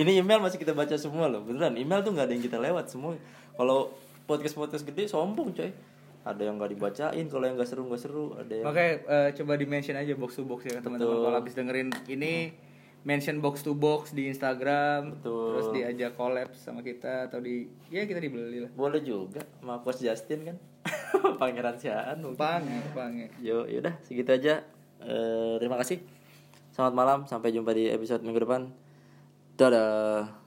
Ini email masih kita baca semua loh beneran. Email tuh nggak ada yang kita lewat semua. Kalau podcast podcast gede sombong coy ada yang nggak dibacain kalau yang nggak seru nggak seru ada yang Makanya eh, coba di mention aja box to box ya teman-teman kalau habis dengerin ini mention box to box di Instagram Betul. terus diajak collab sama kita atau di ya kita dibeli lah. boleh juga sama coach Justin kan [laughs] pangeran siaan. Pange, pange. Yo, yaudah segitu aja. Eh, terima kasih. Selamat malam, sampai jumpa di episode minggu depan. Dadah.